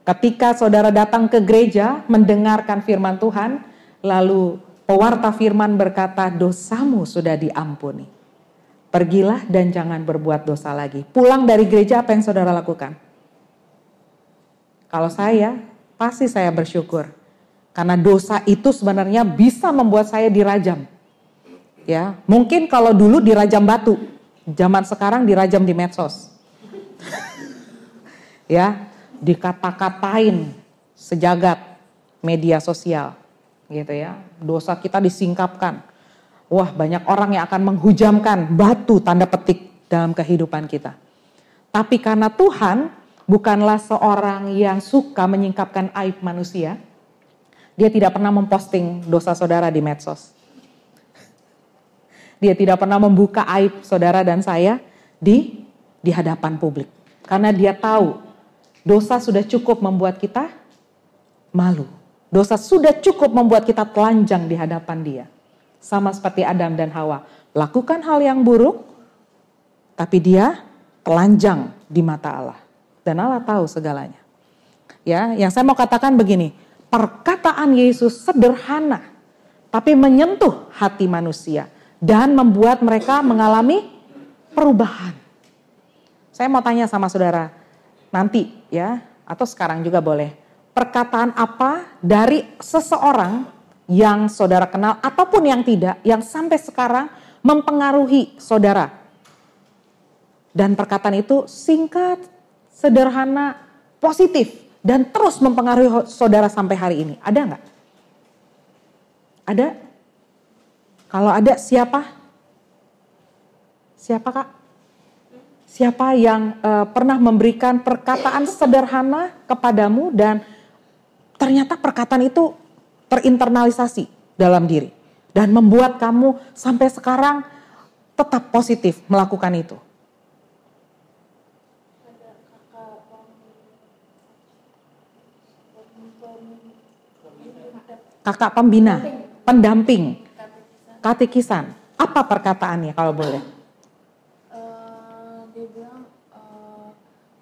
Ketika saudara datang ke gereja mendengarkan firman Tuhan, lalu pewarta firman berkata, "Dosamu sudah diampuni." Pergilah dan jangan berbuat dosa lagi. Pulang dari gereja apa yang saudara lakukan? Kalau saya, pasti saya bersyukur. Karena dosa itu sebenarnya bisa membuat saya dirajam Ya, mungkin kalau dulu dirajam batu, zaman sekarang dirajam di medsos. ya, dikata-katain sejagat media sosial gitu ya. Dosa kita disingkapkan. Wah, banyak orang yang akan menghujamkan batu tanda petik dalam kehidupan kita. Tapi karena Tuhan bukanlah seorang yang suka menyingkapkan aib manusia, dia tidak pernah memposting dosa saudara di medsos. Dia tidak pernah membuka aib saudara dan saya di di hadapan publik. Karena dia tahu dosa sudah cukup membuat kita malu. Dosa sudah cukup membuat kita telanjang di hadapan dia. Sama seperti Adam dan Hawa. Lakukan hal yang buruk, tapi dia telanjang di mata Allah. Dan Allah tahu segalanya. Ya, yang saya mau katakan begini, perkataan Yesus sederhana, tapi menyentuh hati manusia dan membuat mereka mengalami perubahan. Saya mau tanya sama saudara, nanti ya, atau sekarang juga boleh. Perkataan apa dari seseorang yang saudara kenal ataupun yang tidak, yang sampai sekarang mempengaruhi saudara. Dan perkataan itu singkat, sederhana, positif dan terus mempengaruhi saudara sampai hari ini. Ada nggak? Ada? Kalau ada siapa? Siapa kak? Siapa yang uh, pernah memberikan perkataan sederhana kepadamu dan ternyata perkataan itu terinternalisasi dalam diri dan membuat kamu sampai sekarang tetap positif melakukan itu. kakak pembina, pendamping, katekisan. Apa perkataannya kalau boleh? Uh, dia bilang uh,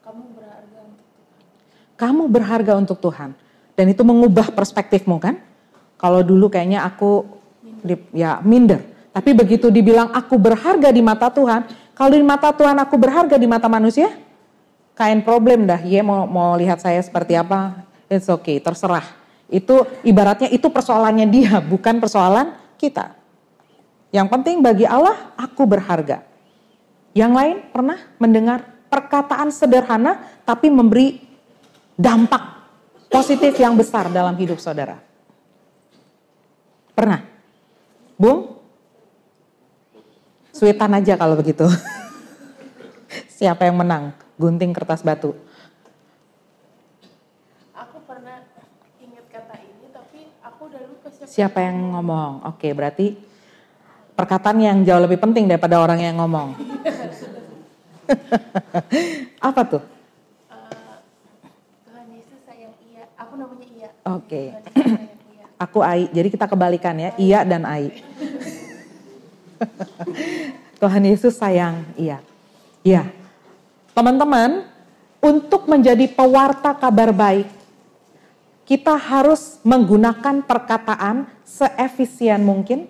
kamu berharga untuk Tuhan. Kamu berharga untuk Tuhan, dan itu mengubah perspektifmu kan? Kalau dulu kayaknya aku ya minder, tapi begitu dibilang aku berharga di mata Tuhan, kalau di mata Tuhan aku berharga di mata manusia, kain problem dah. Ye mau mau lihat saya seperti apa, it's okay, terserah itu ibaratnya itu persoalannya dia, bukan persoalan kita. Yang penting bagi Allah, aku berharga. Yang lain pernah mendengar perkataan sederhana tapi memberi dampak positif yang besar dalam hidup saudara? Pernah? Bung? Sweetan aja kalau begitu. Siapa yang menang? Gunting kertas batu. Siapa yang ngomong? Oke, berarti perkataan yang jauh lebih penting daripada orang yang ngomong. Apa tuh? Uh, Tuhan Yesus sayang Iya. Aku namanya Iya. Oke. Okay. Aku Ai. Jadi kita kebalikan ya, Iya dan Ai. Tuhan Yesus sayang Iya. Iya. Teman-teman, untuk menjadi pewarta kabar baik, kita harus menggunakan perkataan seefisien mungkin,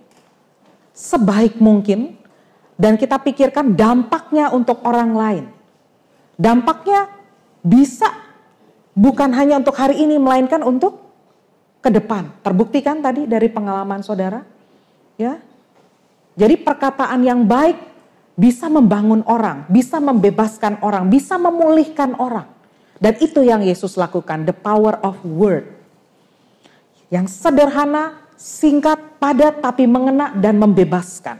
sebaik mungkin, dan kita pikirkan dampaknya untuk orang lain. Dampaknya bisa bukan hanya untuk hari ini, melainkan untuk ke depan. Terbukti kan tadi dari pengalaman saudara? Ya. Jadi perkataan yang baik bisa membangun orang, bisa membebaskan orang, bisa memulihkan orang. Dan itu yang Yesus lakukan, the power of word. Yang sederhana, singkat, padat, tapi mengena dan membebaskan.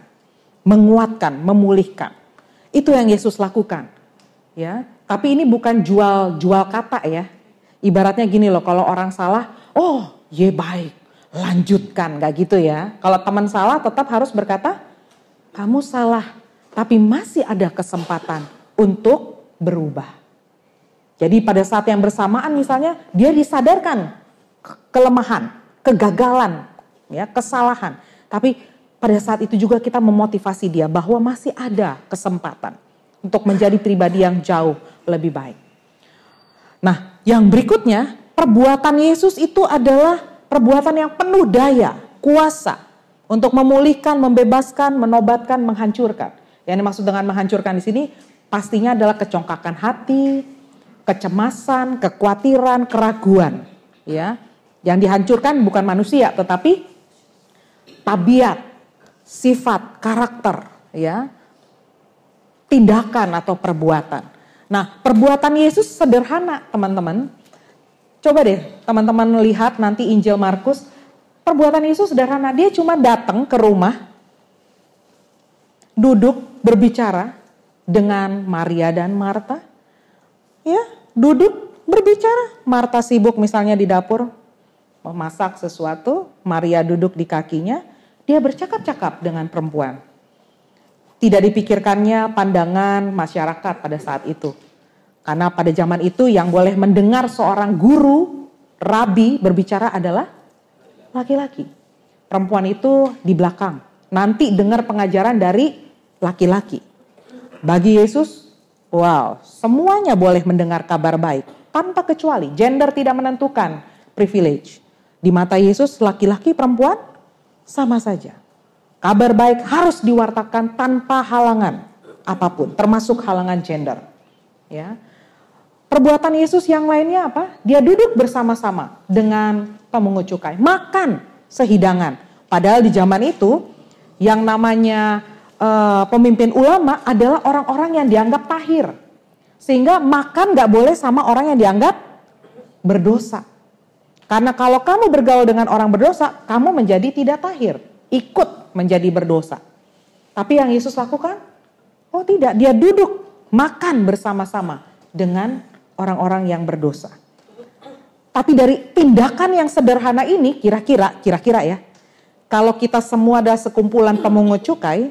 Menguatkan, memulihkan. Itu yang Yesus lakukan. Ya, tapi ini bukan jual jual kata ya. Ibaratnya gini loh, kalau orang salah, oh ye baik, lanjutkan, gak gitu ya. Kalau teman salah tetap harus berkata, kamu salah, tapi masih ada kesempatan untuk berubah. Jadi pada saat yang bersamaan misalnya dia disadarkan kelemahan, kegagalan, ya, kesalahan. Tapi pada saat itu juga kita memotivasi dia bahwa masih ada kesempatan untuk menjadi pribadi yang jauh lebih baik. Nah, yang berikutnya, perbuatan Yesus itu adalah perbuatan yang penuh daya, kuasa untuk memulihkan, membebaskan, menobatkan, menghancurkan. Yang dimaksud dengan menghancurkan di sini pastinya adalah kecongkakan hati, kecemasan, kekhawatiran, keraguan, ya. Yang dihancurkan bukan manusia tetapi tabiat, sifat, karakter, ya. Tindakan atau perbuatan. Nah, perbuatan Yesus sederhana, teman-teman. Coba deh teman-teman lihat nanti Injil Markus, perbuatan Yesus sederhana. Dia cuma datang ke rumah, duduk berbicara dengan Maria dan Marta. Ya, duduk berbicara. Marta sibuk misalnya di dapur memasak sesuatu, Maria duduk di kakinya, dia bercakap-cakap dengan perempuan. Tidak dipikirkannya pandangan masyarakat pada saat itu. Karena pada zaman itu yang boleh mendengar seorang guru, rabi berbicara adalah laki-laki. Perempuan itu di belakang. Nanti dengar pengajaran dari laki-laki. Bagi Yesus, wow, semuanya boleh mendengar kabar baik tanpa kecuali. Gender tidak menentukan privilege. Di mata Yesus, laki-laki perempuan sama saja. Kabar baik harus diwartakan tanpa halangan apa pun, termasuk halangan gender. Ya. Perbuatan Yesus yang lainnya apa? Dia duduk bersama-sama dengan pemungut cukai, makan sehidangan. Padahal di zaman itu yang namanya uh, pemimpin ulama adalah orang-orang yang dianggap tahir. Sehingga makan gak boleh sama orang yang dianggap berdosa. Karena kalau kamu bergaul dengan orang berdosa, kamu menjadi tidak tahir. Ikut menjadi berdosa. Tapi yang Yesus lakukan, oh tidak, dia duduk makan bersama-sama dengan orang-orang yang berdosa. Tapi dari tindakan yang sederhana ini, kira-kira, kira-kira ya, kalau kita semua adalah sekumpulan pemungut cukai,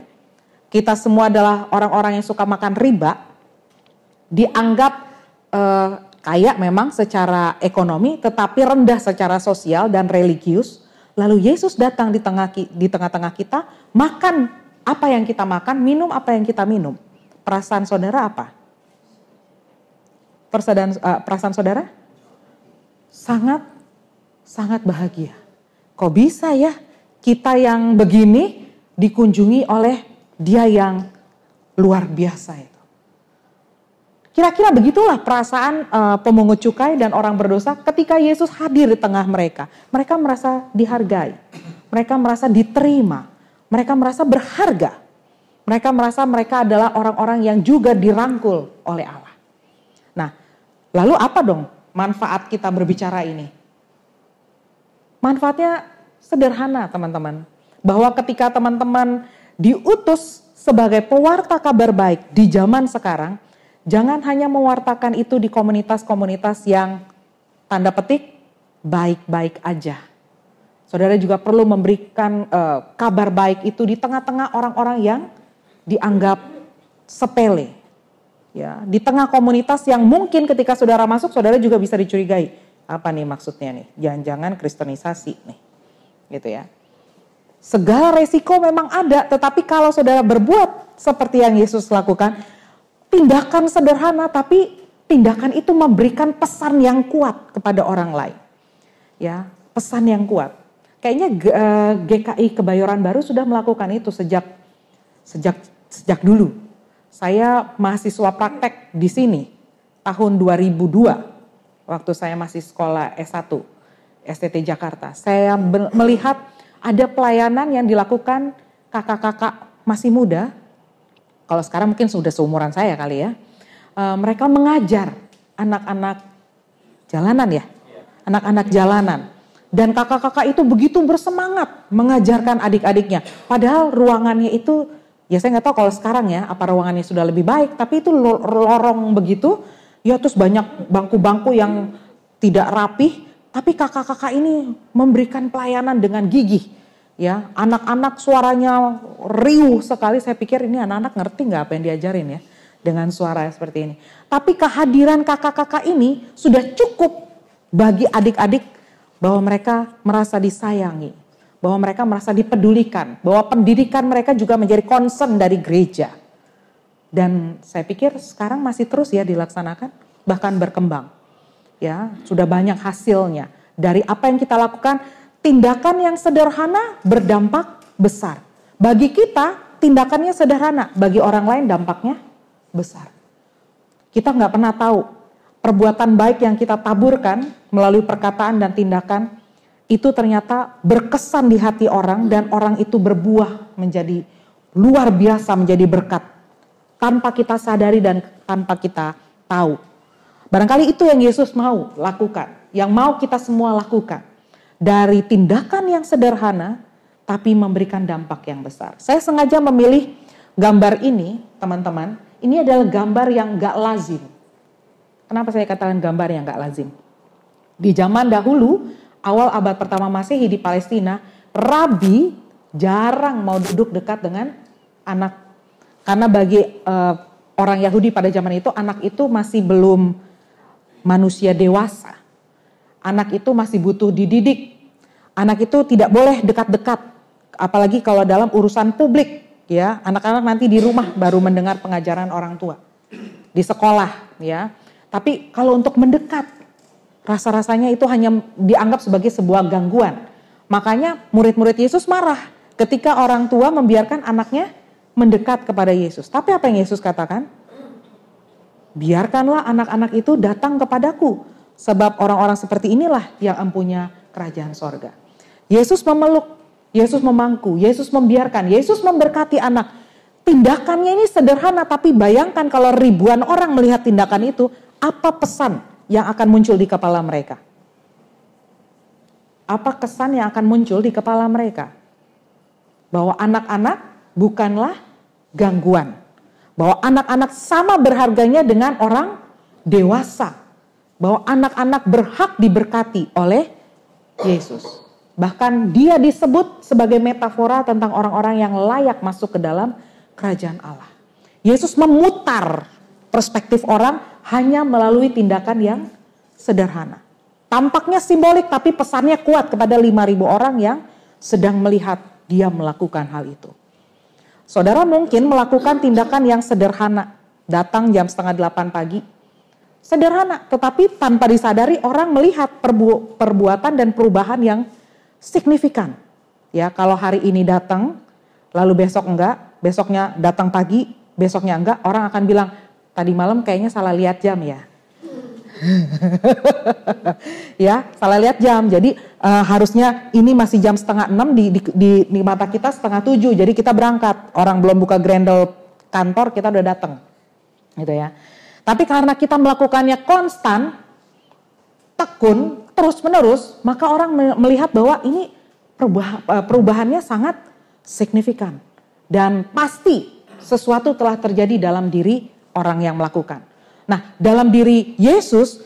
kita semua adalah orang-orang yang suka makan riba, dianggap eh, kaya memang secara ekonomi, tetapi rendah secara sosial dan religius. Lalu Yesus datang di tengah di tengah-tengah kita, makan apa yang kita makan, minum apa yang kita minum. Perasaan saudara apa? Perasaan, uh, perasaan saudara? Sangat, sangat bahagia. Kok bisa ya kita yang begini dikunjungi oleh dia yang luar biasa itu. Kira-kira begitulah perasaan uh, pemungut cukai dan orang berdosa ketika Yesus hadir di tengah mereka. Mereka merasa dihargai, mereka merasa diterima, mereka merasa berharga. Mereka merasa mereka adalah orang-orang yang juga dirangkul oleh Allah. Lalu apa dong manfaat kita berbicara ini? Manfaatnya sederhana teman-teman. Bahwa ketika teman-teman diutus sebagai pewarta kabar baik di zaman sekarang, jangan hanya mewartakan itu di komunitas-komunitas yang tanda petik baik-baik aja. Saudara juga perlu memberikan uh, kabar baik itu di tengah-tengah orang-orang yang dianggap sepele. Ya, di tengah komunitas yang mungkin ketika saudara masuk, saudara juga bisa dicurigai. Apa nih maksudnya nih? Jangan-jangan kristenisasi nih gitu ya. Segala resiko memang ada, tetapi kalau saudara berbuat seperti yang Yesus lakukan, tindakan sederhana tapi tindakan itu memberikan pesan yang kuat kepada orang lain. Ya, pesan yang kuat. Kayaknya GKI eh, Kebayoran Baru sudah melakukan itu sejak sejak sejak dulu. Saya mahasiswa praktek di sini tahun 2002 waktu saya masih sekolah S1 STT Jakarta. Saya melihat ada pelayanan yang dilakukan kakak-kakak masih muda. Kalau sekarang mungkin sudah seumuran saya kali ya. E, mereka mengajar anak-anak jalanan ya. Anak-anak jalanan. Dan kakak-kakak itu begitu bersemangat mengajarkan adik-adiknya. Padahal ruangannya itu, ya saya nggak tahu kalau sekarang ya, apa ruangannya sudah lebih baik. Tapi itu lorong begitu, ya terus banyak bangku-bangku yang tidak rapih tapi kakak-kakak ini memberikan pelayanan dengan gigih. Ya, anak-anak suaranya riuh sekali. Saya pikir ini anak-anak ngerti nggak apa yang diajarin ya dengan suara seperti ini. Tapi kehadiran kakak-kakak ini sudah cukup bagi adik-adik bahwa mereka merasa disayangi, bahwa mereka merasa dipedulikan, bahwa pendidikan mereka juga menjadi concern dari gereja. Dan saya pikir sekarang masih terus ya dilaksanakan, bahkan berkembang. Ya sudah banyak hasilnya. Dari apa yang kita lakukan tindakan yang sederhana berdampak besar. Bagi kita tindakannya sederhana. Bagi orang lain dampaknya besar. Kita nggak pernah tahu perbuatan baik yang kita taburkan melalui perkataan dan tindakan itu ternyata berkesan di hati orang dan orang itu berbuah menjadi luar biasa menjadi berkat tanpa kita sadari dan tanpa kita tahu. Barangkali itu yang Yesus mau lakukan, yang mau kita semua lakukan. Dari tindakan yang sederhana, tapi memberikan dampak yang besar. Saya sengaja memilih gambar ini, teman-teman. Ini adalah gambar yang gak lazim. Kenapa saya katakan gambar yang gak lazim? Di zaman dahulu, awal abad pertama Masehi di Palestina, rabi jarang mau duduk dekat dengan anak. Karena bagi uh, orang Yahudi pada zaman itu anak itu masih belum manusia dewasa. Anak itu masih butuh dididik. Anak itu tidak boleh dekat-dekat apalagi kalau dalam urusan publik ya. Anak-anak nanti di rumah baru mendengar pengajaran orang tua. Di sekolah ya. Tapi kalau untuk mendekat rasa-rasanya itu hanya dianggap sebagai sebuah gangguan. Makanya murid-murid Yesus marah ketika orang tua membiarkan anaknya mendekat kepada Yesus. Tapi apa yang Yesus katakan? Biarkanlah anak-anak itu datang kepadaku, sebab orang-orang seperti inilah yang empunya kerajaan sorga. Yesus memeluk, Yesus memangku, Yesus membiarkan, Yesus memberkati anak. Tindakannya ini sederhana, tapi bayangkan kalau ribuan orang melihat tindakan itu, apa pesan yang akan muncul di kepala mereka? Apa kesan yang akan muncul di kepala mereka? Bahwa anak-anak bukanlah gangguan. Bahwa anak-anak sama berharganya dengan orang dewasa. Bahwa anak-anak berhak diberkati oleh Yesus. Bahkan dia disebut sebagai metafora tentang orang-orang yang layak masuk ke dalam kerajaan Allah. Yesus memutar perspektif orang hanya melalui tindakan yang sederhana. Tampaknya simbolik tapi pesannya kuat kepada 5.000 orang yang sedang melihat dia melakukan hal itu. Saudara mungkin melakukan tindakan yang sederhana, datang jam setengah delapan pagi. Sederhana, tetapi tanpa disadari orang melihat perbu perbuatan dan perubahan yang signifikan. Ya, kalau hari ini datang, lalu besok enggak, besoknya datang pagi, besoknya enggak, orang akan bilang, tadi malam kayaknya salah lihat jam ya ya, salah lihat jam. Jadi uh, harusnya ini masih jam setengah enam di, di, di, di mata kita setengah tujuh. Jadi kita berangkat. Orang belum buka grendel kantor kita udah datang, gitu ya. Tapi karena kita melakukannya konstan, tekun, terus menerus, maka orang melihat bahwa ini eh, perubahannya sangat signifikan dan pasti sesuatu telah terjadi dalam diri orang yang melakukan. Nah, dalam diri Yesus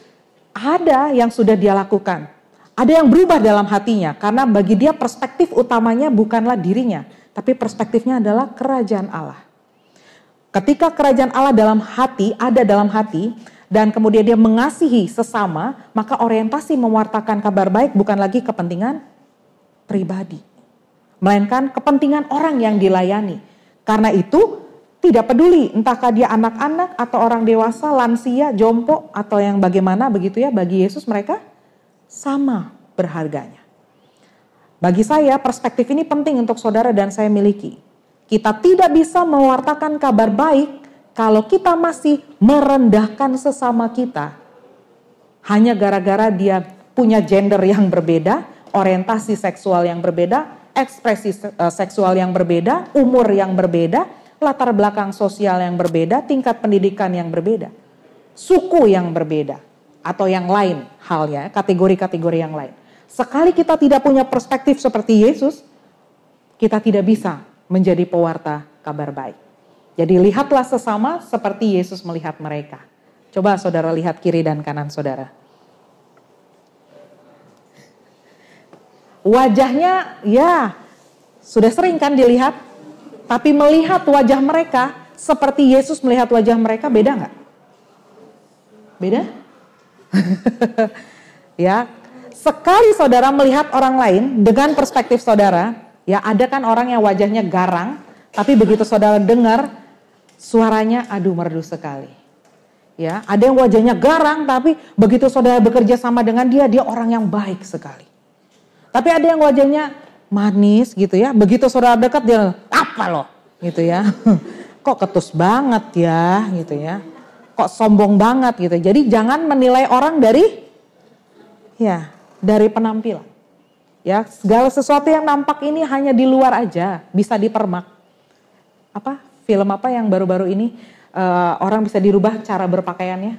ada yang sudah dia lakukan. Ada yang berubah dalam hatinya karena bagi dia perspektif utamanya bukanlah dirinya, tapi perspektifnya adalah kerajaan Allah. Ketika kerajaan Allah dalam hati, ada dalam hati, dan kemudian dia mengasihi sesama, maka orientasi mewartakan kabar baik bukan lagi kepentingan pribadi, melainkan kepentingan orang yang dilayani. Karena itu, tidak peduli entahkah dia anak-anak atau orang dewasa, lansia, jompo atau yang bagaimana begitu ya bagi Yesus mereka sama berharganya. Bagi saya perspektif ini penting untuk saudara dan saya miliki. Kita tidak bisa mewartakan kabar baik kalau kita masih merendahkan sesama kita hanya gara-gara dia punya gender yang berbeda, orientasi seksual yang berbeda, ekspresi eh, seksual yang berbeda, umur yang berbeda, latar belakang sosial yang berbeda, tingkat pendidikan yang berbeda, suku yang berbeda, atau yang lain halnya, kategori-kategori yang lain. Sekali kita tidak punya perspektif seperti Yesus, kita tidak bisa menjadi pewarta kabar baik. Jadi lihatlah sesama seperti Yesus melihat mereka. Coba saudara lihat kiri dan kanan saudara. Wajahnya ya sudah sering kan dilihat tapi melihat wajah mereka seperti Yesus melihat wajah mereka beda nggak? Beda? ya, sekali saudara melihat orang lain dengan perspektif saudara, ya ada kan orang yang wajahnya garang, tapi begitu saudara dengar suaranya aduh merdu sekali. Ya, ada yang wajahnya garang tapi begitu saudara bekerja sama dengan dia, dia orang yang baik sekali. Tapi ada yang wajahnya manis gitu ya. Begitu saudara dekat dia apa loh gitu ya. Kok ketus banget ya gitu ya. Kok sombong banget gitu. Jadi jangan menilai orang dari ya dari penampilan. Ya, segala sesuatu yang nampak ini hanya di luar aja, bisa dipermak. Apa? Film apa yang baru-baru ini uh, orang bisa dirubah cara berpakaiannya?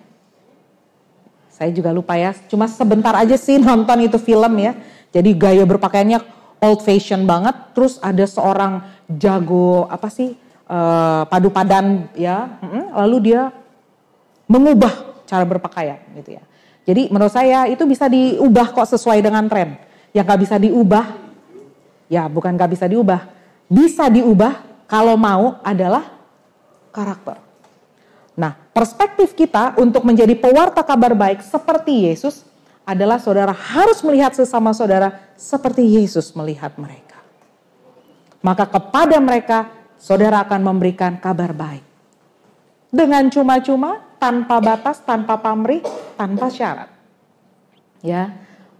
Saya juga lupa ya. Cuma sebentar aja sih nonton itu film ya. Jadi gaya berpakaiannya old fashion banget, terus ada seorang jago apa sih uh, padu padan ya, lalu dia mengubah cara berpakaian gitu ya. Jadi menurut saya itu bisa diubah kok sesuai dengan tren. Yang gak bisa diubah, ya bukan gak bisa diubah, bisa diubah kalau mau adalah karakter. perspektif kita untuk menjadi pewarta kabar baik seperti Yesus adalah saudara harus melihat sesama saudara seperti Yesus melihat mereka. Maka kepada mereka saudara akan memberikan kabar baik. Dengan cuma-cuma, tanpa batas, tanpa pamrih, tanpa syarat. Ya,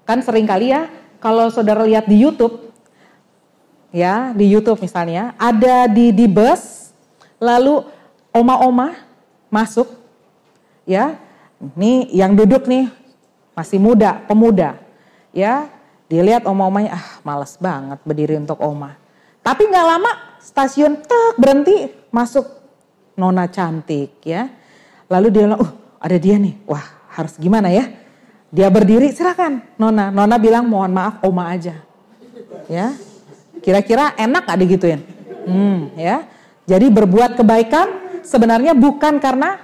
kan sering kali ya kalau saudara lihat di YouTube, ya di YouTube misalnya, ada di di bus, lalu oma-oma masuk, ya, ini yang duduk nih masih muda, pemuda, ya, dilihat oma-omanya, ah males banget berdiri untuk oma. Tapi nggak lama stasiun tek berhenti masuk nona cantik ya. Lalu dia bilang, uh ada dia nih, wah harus gimana ya. Dia berdiri, silakan nona. Nona bilang mohon maaf oma aja. Ya, kira-kira enak gak digituin? Hmm, ya. Jadi berbuat kebaikan sebenarnya bukan karena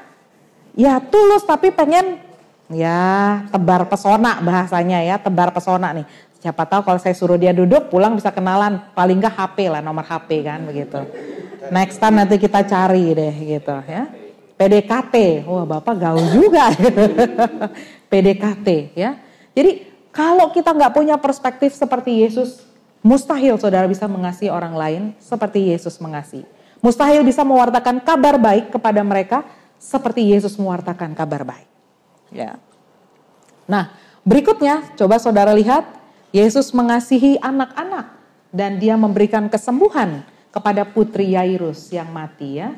ya tulus tapi pengen ya tebar pesona bahasanya ya tebar pesona nih. Siapa tahu kalau saya suruh dia duduk pulang bisa kenalan. Paling nggak HP lah nomor HP kan begitu. Next time nanti kita cari deh gitu ya. PDKT wah bapak gaul juga. PDKT ya. Jadi kalau kita nggak punya perspektif seperti Yesus mustahil saudara bisa mengasihi orang lain seperti Yesus mengasihi. Mustahil bisa mewartakan kabar baik kepada mereka seperti Yesus mewartakan kabar baik ya nah berikutnya coba saudara lihat Yesus mengasihi anak-anak dan dia memberikan kesembuhan kepada putri Yairus yang mati ya.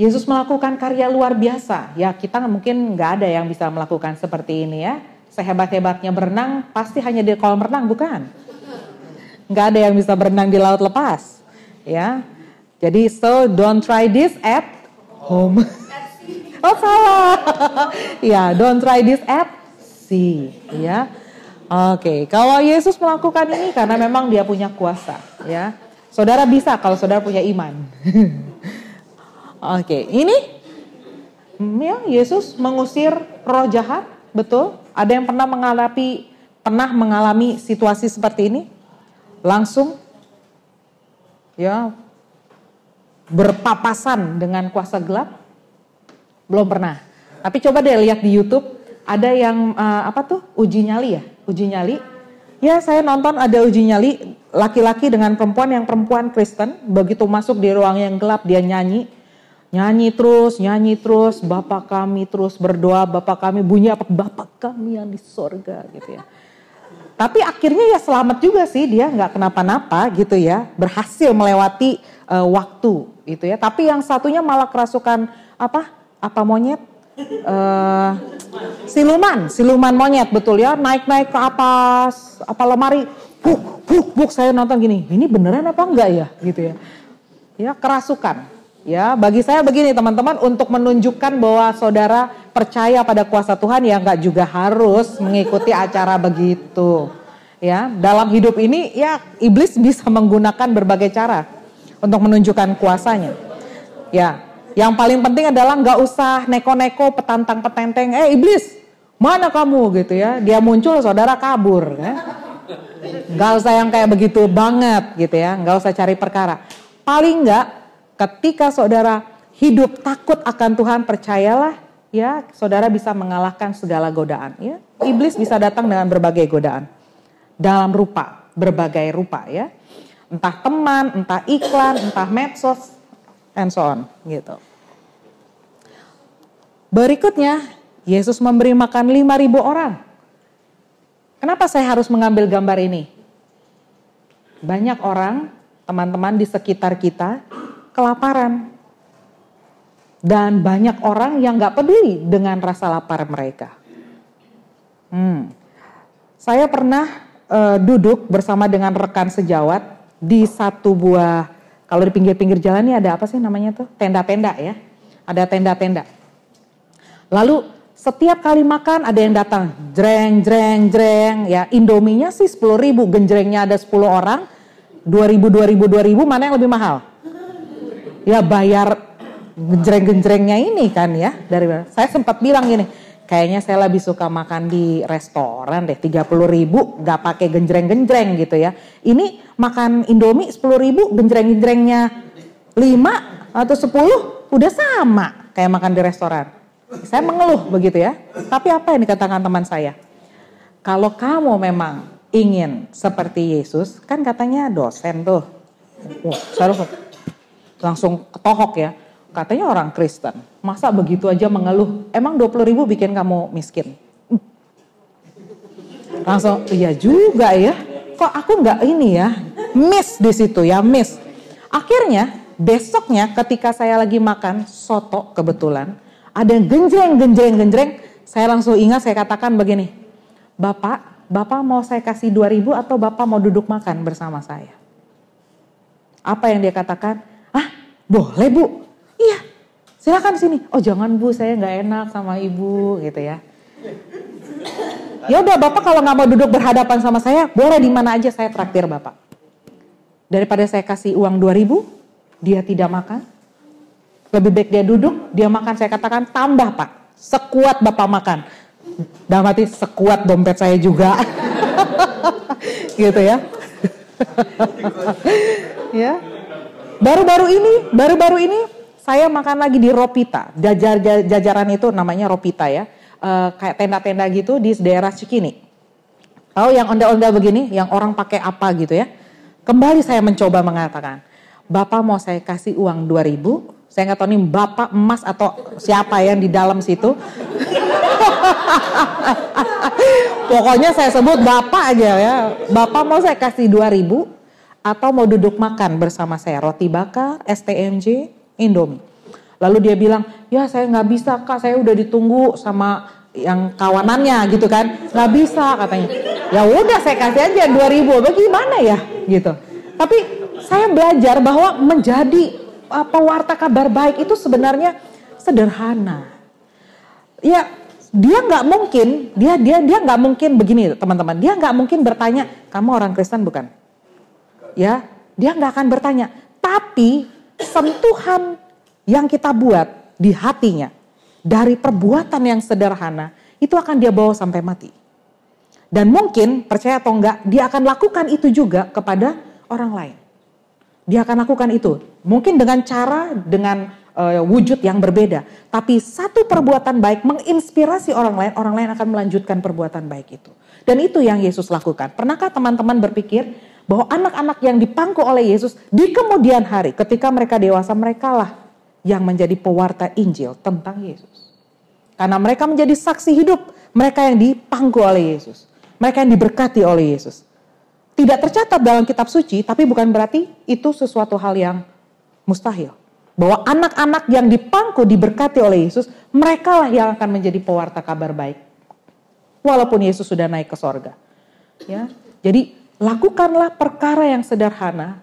Yesus melakukan karya luar biasa. Ya kita mungkin nggak ada yang bisa melakukan seperti ini ya. Sehebat-hebatnya berenang pasti hanya di kolam renang bukan? Nggak ada yang bisa berenang di laut lepas. Ya. Jadi so don't try this at home. oh salah. ya don't try this at sea. Ya Oke, kalau Yesus melakukan ini karena memang dia punya kuasa, ya. Saudara bisa kalau saudara punya iman. Oke, ini ya Yesus mengusir roh jahat, betul? Ada yang pernah mengalami pernah mengalami situasi seperti ini? Langsung ya berpapasan dengan kuasa gelap? Belum pernah. Tapi coba deh lihat di YouTube ada yang uh, apa tuh uji nyali ya? uji nyali. Ya saya nonton ada uji nyali laki-laki dengan perempuan yang perempuan Kristen begitu masuk di ruang yang gelap dia nyanyi nyanyi terus nyanyi terus Bapak kami terus berdoa Bapak kami bunyi apa Bapak kami yang di sorga gitu ya. Tapi akhirnya ya selamat juga sih dia nggak kenapa-napa gitu ya berhasil melewati uh, waktu gitu ya. Tapi yang satunya malah kerasukan apa apa monyet uh, siluman, siluman monyet betul ya, naik-naik ke atas apa lemari, buk, buk, buk saya nonton gini, ini beneran apa enggak ya gitu ya. Ya kerasukan. Ya, bagi saya begini teman-teman untuk menunjukkan bahwa saudara percaya pada kuasa Tuhan ya enggak juga harus mengikuti acara begitu. Ya, dalam hidup ini ya iblis bisa menggunakan berbagai cara untuk menunjukkan kuasanya. Ya, yang paling penting adalah nggak usah neko-neko petantang petenteng, eh iblis mana kamu gitu ya. Dia muncul saudara kabur. Ya. Nggak usah yang kayak begitu banget gitu ya, nggak usah cari perkara. Paling nggak ketika saudara hidup takut akan Tuhan percayalah ya saudara bisa mengalahkan segala godaan ya. Iblis bisa datang dengan berbagai godaan dalam rupa, berbagai rupa ya. Entah teman, entah iklan, entah medsos, and so on gitu. Berikutnya, Yesus memberi makan 5000 orang. Kenapa saya harus mengambil gambar ini? Banyak orang, teman-teman di sekitar kita, kelaparan. Dan banyak orang yang gak peduli dengan rasa lapar mereka. Hmm. Saya pernah uh, duduk bersama dengan rekan sejawat di satu buah kalau di pinggir-pinggir jalan ini ada apa sih namanya tuh? Tenda-tenda ya. Ada tenda-tenda. Lalu setiap kali makan ada yang datang, jreng, jreng, jreng, ya Indominya sih 10 ribu, genjrengnya ada 10 orang, 2 ribu, 2 ribu, 2 ribu, mana yang lebih mahal? Ya bayar genjreng-genjrengnya ini kan ya. dari Saya sempat bilang gini, kayaknya saya lebih suka makan di restoran deh, 30 ribu, gak pakai genjreng-genjreng gitu ya. Ini makan Indomie 10 ribu, genjreng-genjrengnya 5 atau 10, udah sama kayak makan di restoran. Saya mengeluh begitu ya. Tapi apa yang dikatakan teman saya? Kalau kamu memang ingin seperti Yesus, kan katanya dosen tuh. Wah, saya langsung ketohok ya. Katanya orang Kristen. Masa begitu aja mengeluh? Emang 20 ribu bikin kamu miskin? Langsung, iya juga ya. Kok aku nggak ini ya? Miss di situ ya, miss. Akhirnya besoknya ketika saya lagi makan soto kebetulan, ada genjreng, genjreng, genjreng. Saya langsung ingat saya katakan begini, Bapak, Bapak mau saya kasih 2000 atau Bapak mau duduk makan bersama saya? Apa yang dia katakan? Ah, boleh bu. Iya, silakan sini. Oh jangan bu, saya nggak enak sama ibu gitu ya. Ya udah bapak kalau nggak mau duduk berhadapan sama saya, boleh di mana aja saya traktir bapak. Daripada saya kasih uang 2000, dia tidak makan. Lebih baik dia duduk, dia makan. Saya katakan tambah pak, sekuat bapak makan. Dalam hati sekuat dompet saya juga. gitu ya. ya. Baru-baru ini, baru-baru ini saya makan lagi di Ropita. Jajar, jajaran itu namanya Ropita ya uh, kayak tenda-tenda gitu di daerah Cikini. Tahu yang onda-onda begini, yang orang pakai apa gitu ya. Kembali saya mencoba mengatakan, Bapak mau saya kasih uang 2000, saya nggak tahu nih Bapak emas atau siapa yang di dalam situ. Pokoknya saya sebut Bapak aja ya. Bapak mau saya kasih 2000 atau mau duduk makan bersama saya roti bakar, STMJ, Indomie. Lalu dia bilang, ya saya nggak bisa kak, saya udah ditunggu sama yang kawanannya gitu kan, nggak bisa katanya. Ya udah saya kasih aja 2000, bagaimana ya gitu. Tapi saya belajar bahwa menjadi apa warta kabar baik itu sebenarnya sederhana. Ya dia nggak mungkin, dia dia dia nggak mungkin begini teman-teman, dia nggak mungkin bertanya kamu orang Kristen bukan? Ya, dia nggak akan bertanya. Tapi sentuhan yang kita buat di hatinya dari perbuatan yang sederhana itu akan dia bawa sampai mati. Dan mungkin percaya atau enggak dia akan lakukan itu juga kepada orang lain. Dia akan lakukan itu. Mungkin dengan cara dengan uh, wujud yang berbeda, tapi satu perbuatan baik menginspirasi orang lain, orang lain akan melanjutkan perbuatan baik itu. Dan itu yang Yesus lakukan. Pernahkah teman-teman berpikir bahwa anak-anak yang dipangku oleh Yesus di kemudian hari ketika mereka dewasa mereka lah yang menjadi pewarta Injil tentang Yesus. Karena mereka menjadi saksi hidup, mereka yang dipangku oleh Yesus. Mereka yang diberkati oleh Yesus. Tidak tercatat dalam kitab suci, tapi bukan berarti itu sesuatu hal yang mustahil. Bahwa anak-anak yang dipangku diberkati oleh Yesus, mereka lah yang akan menjadi pewarta kabar baik. Walaupun Yesus sudah naik ke sorga. Ya, jadi lakukanlah perkara yang sederhana,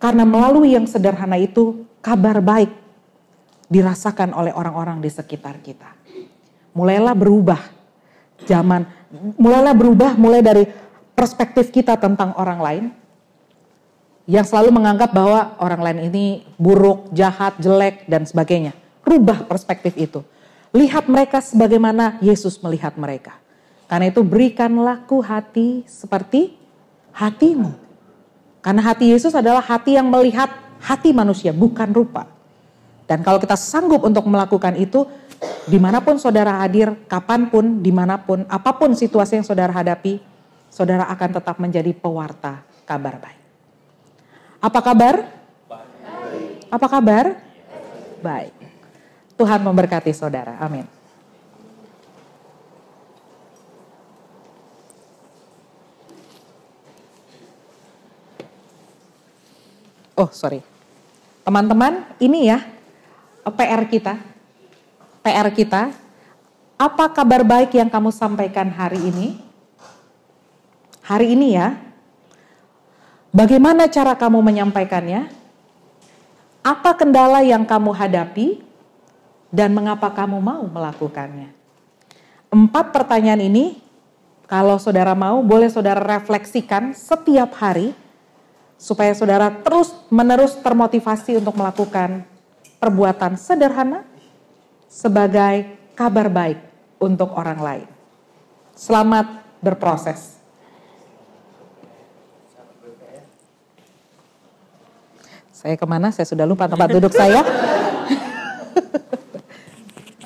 karena melalui yang sederhana itu kabar baik dirasakan oleh orang-orang di sekitar kita. Mulailah berubah zaman, mulailah berubah mulai dari perspektif kita tentang orang lain yang selalu menganggap bahwa orang lain ini buruk, jahat, jelek dan sebagainya. Rubah perspektif itu. Lihat mereka sebagaimana Yesus melihat mereka. Karena itu berikanlah ku hati seperti hatimu. Karena hati Yesus adalah hati yang melihat hati manusia, bukan rupa. Dan kalau kita sanggup untuk melakukan itu, di mana pun saudara hadir, kapan pun, di mana pun, apa pun situasi yang saudara hadapi, saudara akan tetap menjadi pewarta kabar baik. Apa kabar? Apa kabar? Baik. Tuhan memberkati saudara. Amin. Oh, sorry. Teman-teman, ini ya PR kita, PR kita, apa kabar baik yang kamu sampaikan hari ini? Hari ini ya, bagaimana cara kamu menyampaikannya? Apa kendala yang kamu hadapi? Dan mengapa kamu mau melakukannya? Empat pertanyaan ini, kalau saudara mau, boleh saudara refleksikan setiap hari, supaya saudara terus menerus termotivasi untuk melakukan perbuatan sederhana sebagai kabar baik untuk orang lain. Selamat berproses. Saya ke mana? Saya sudah lupa tempat duduk saya.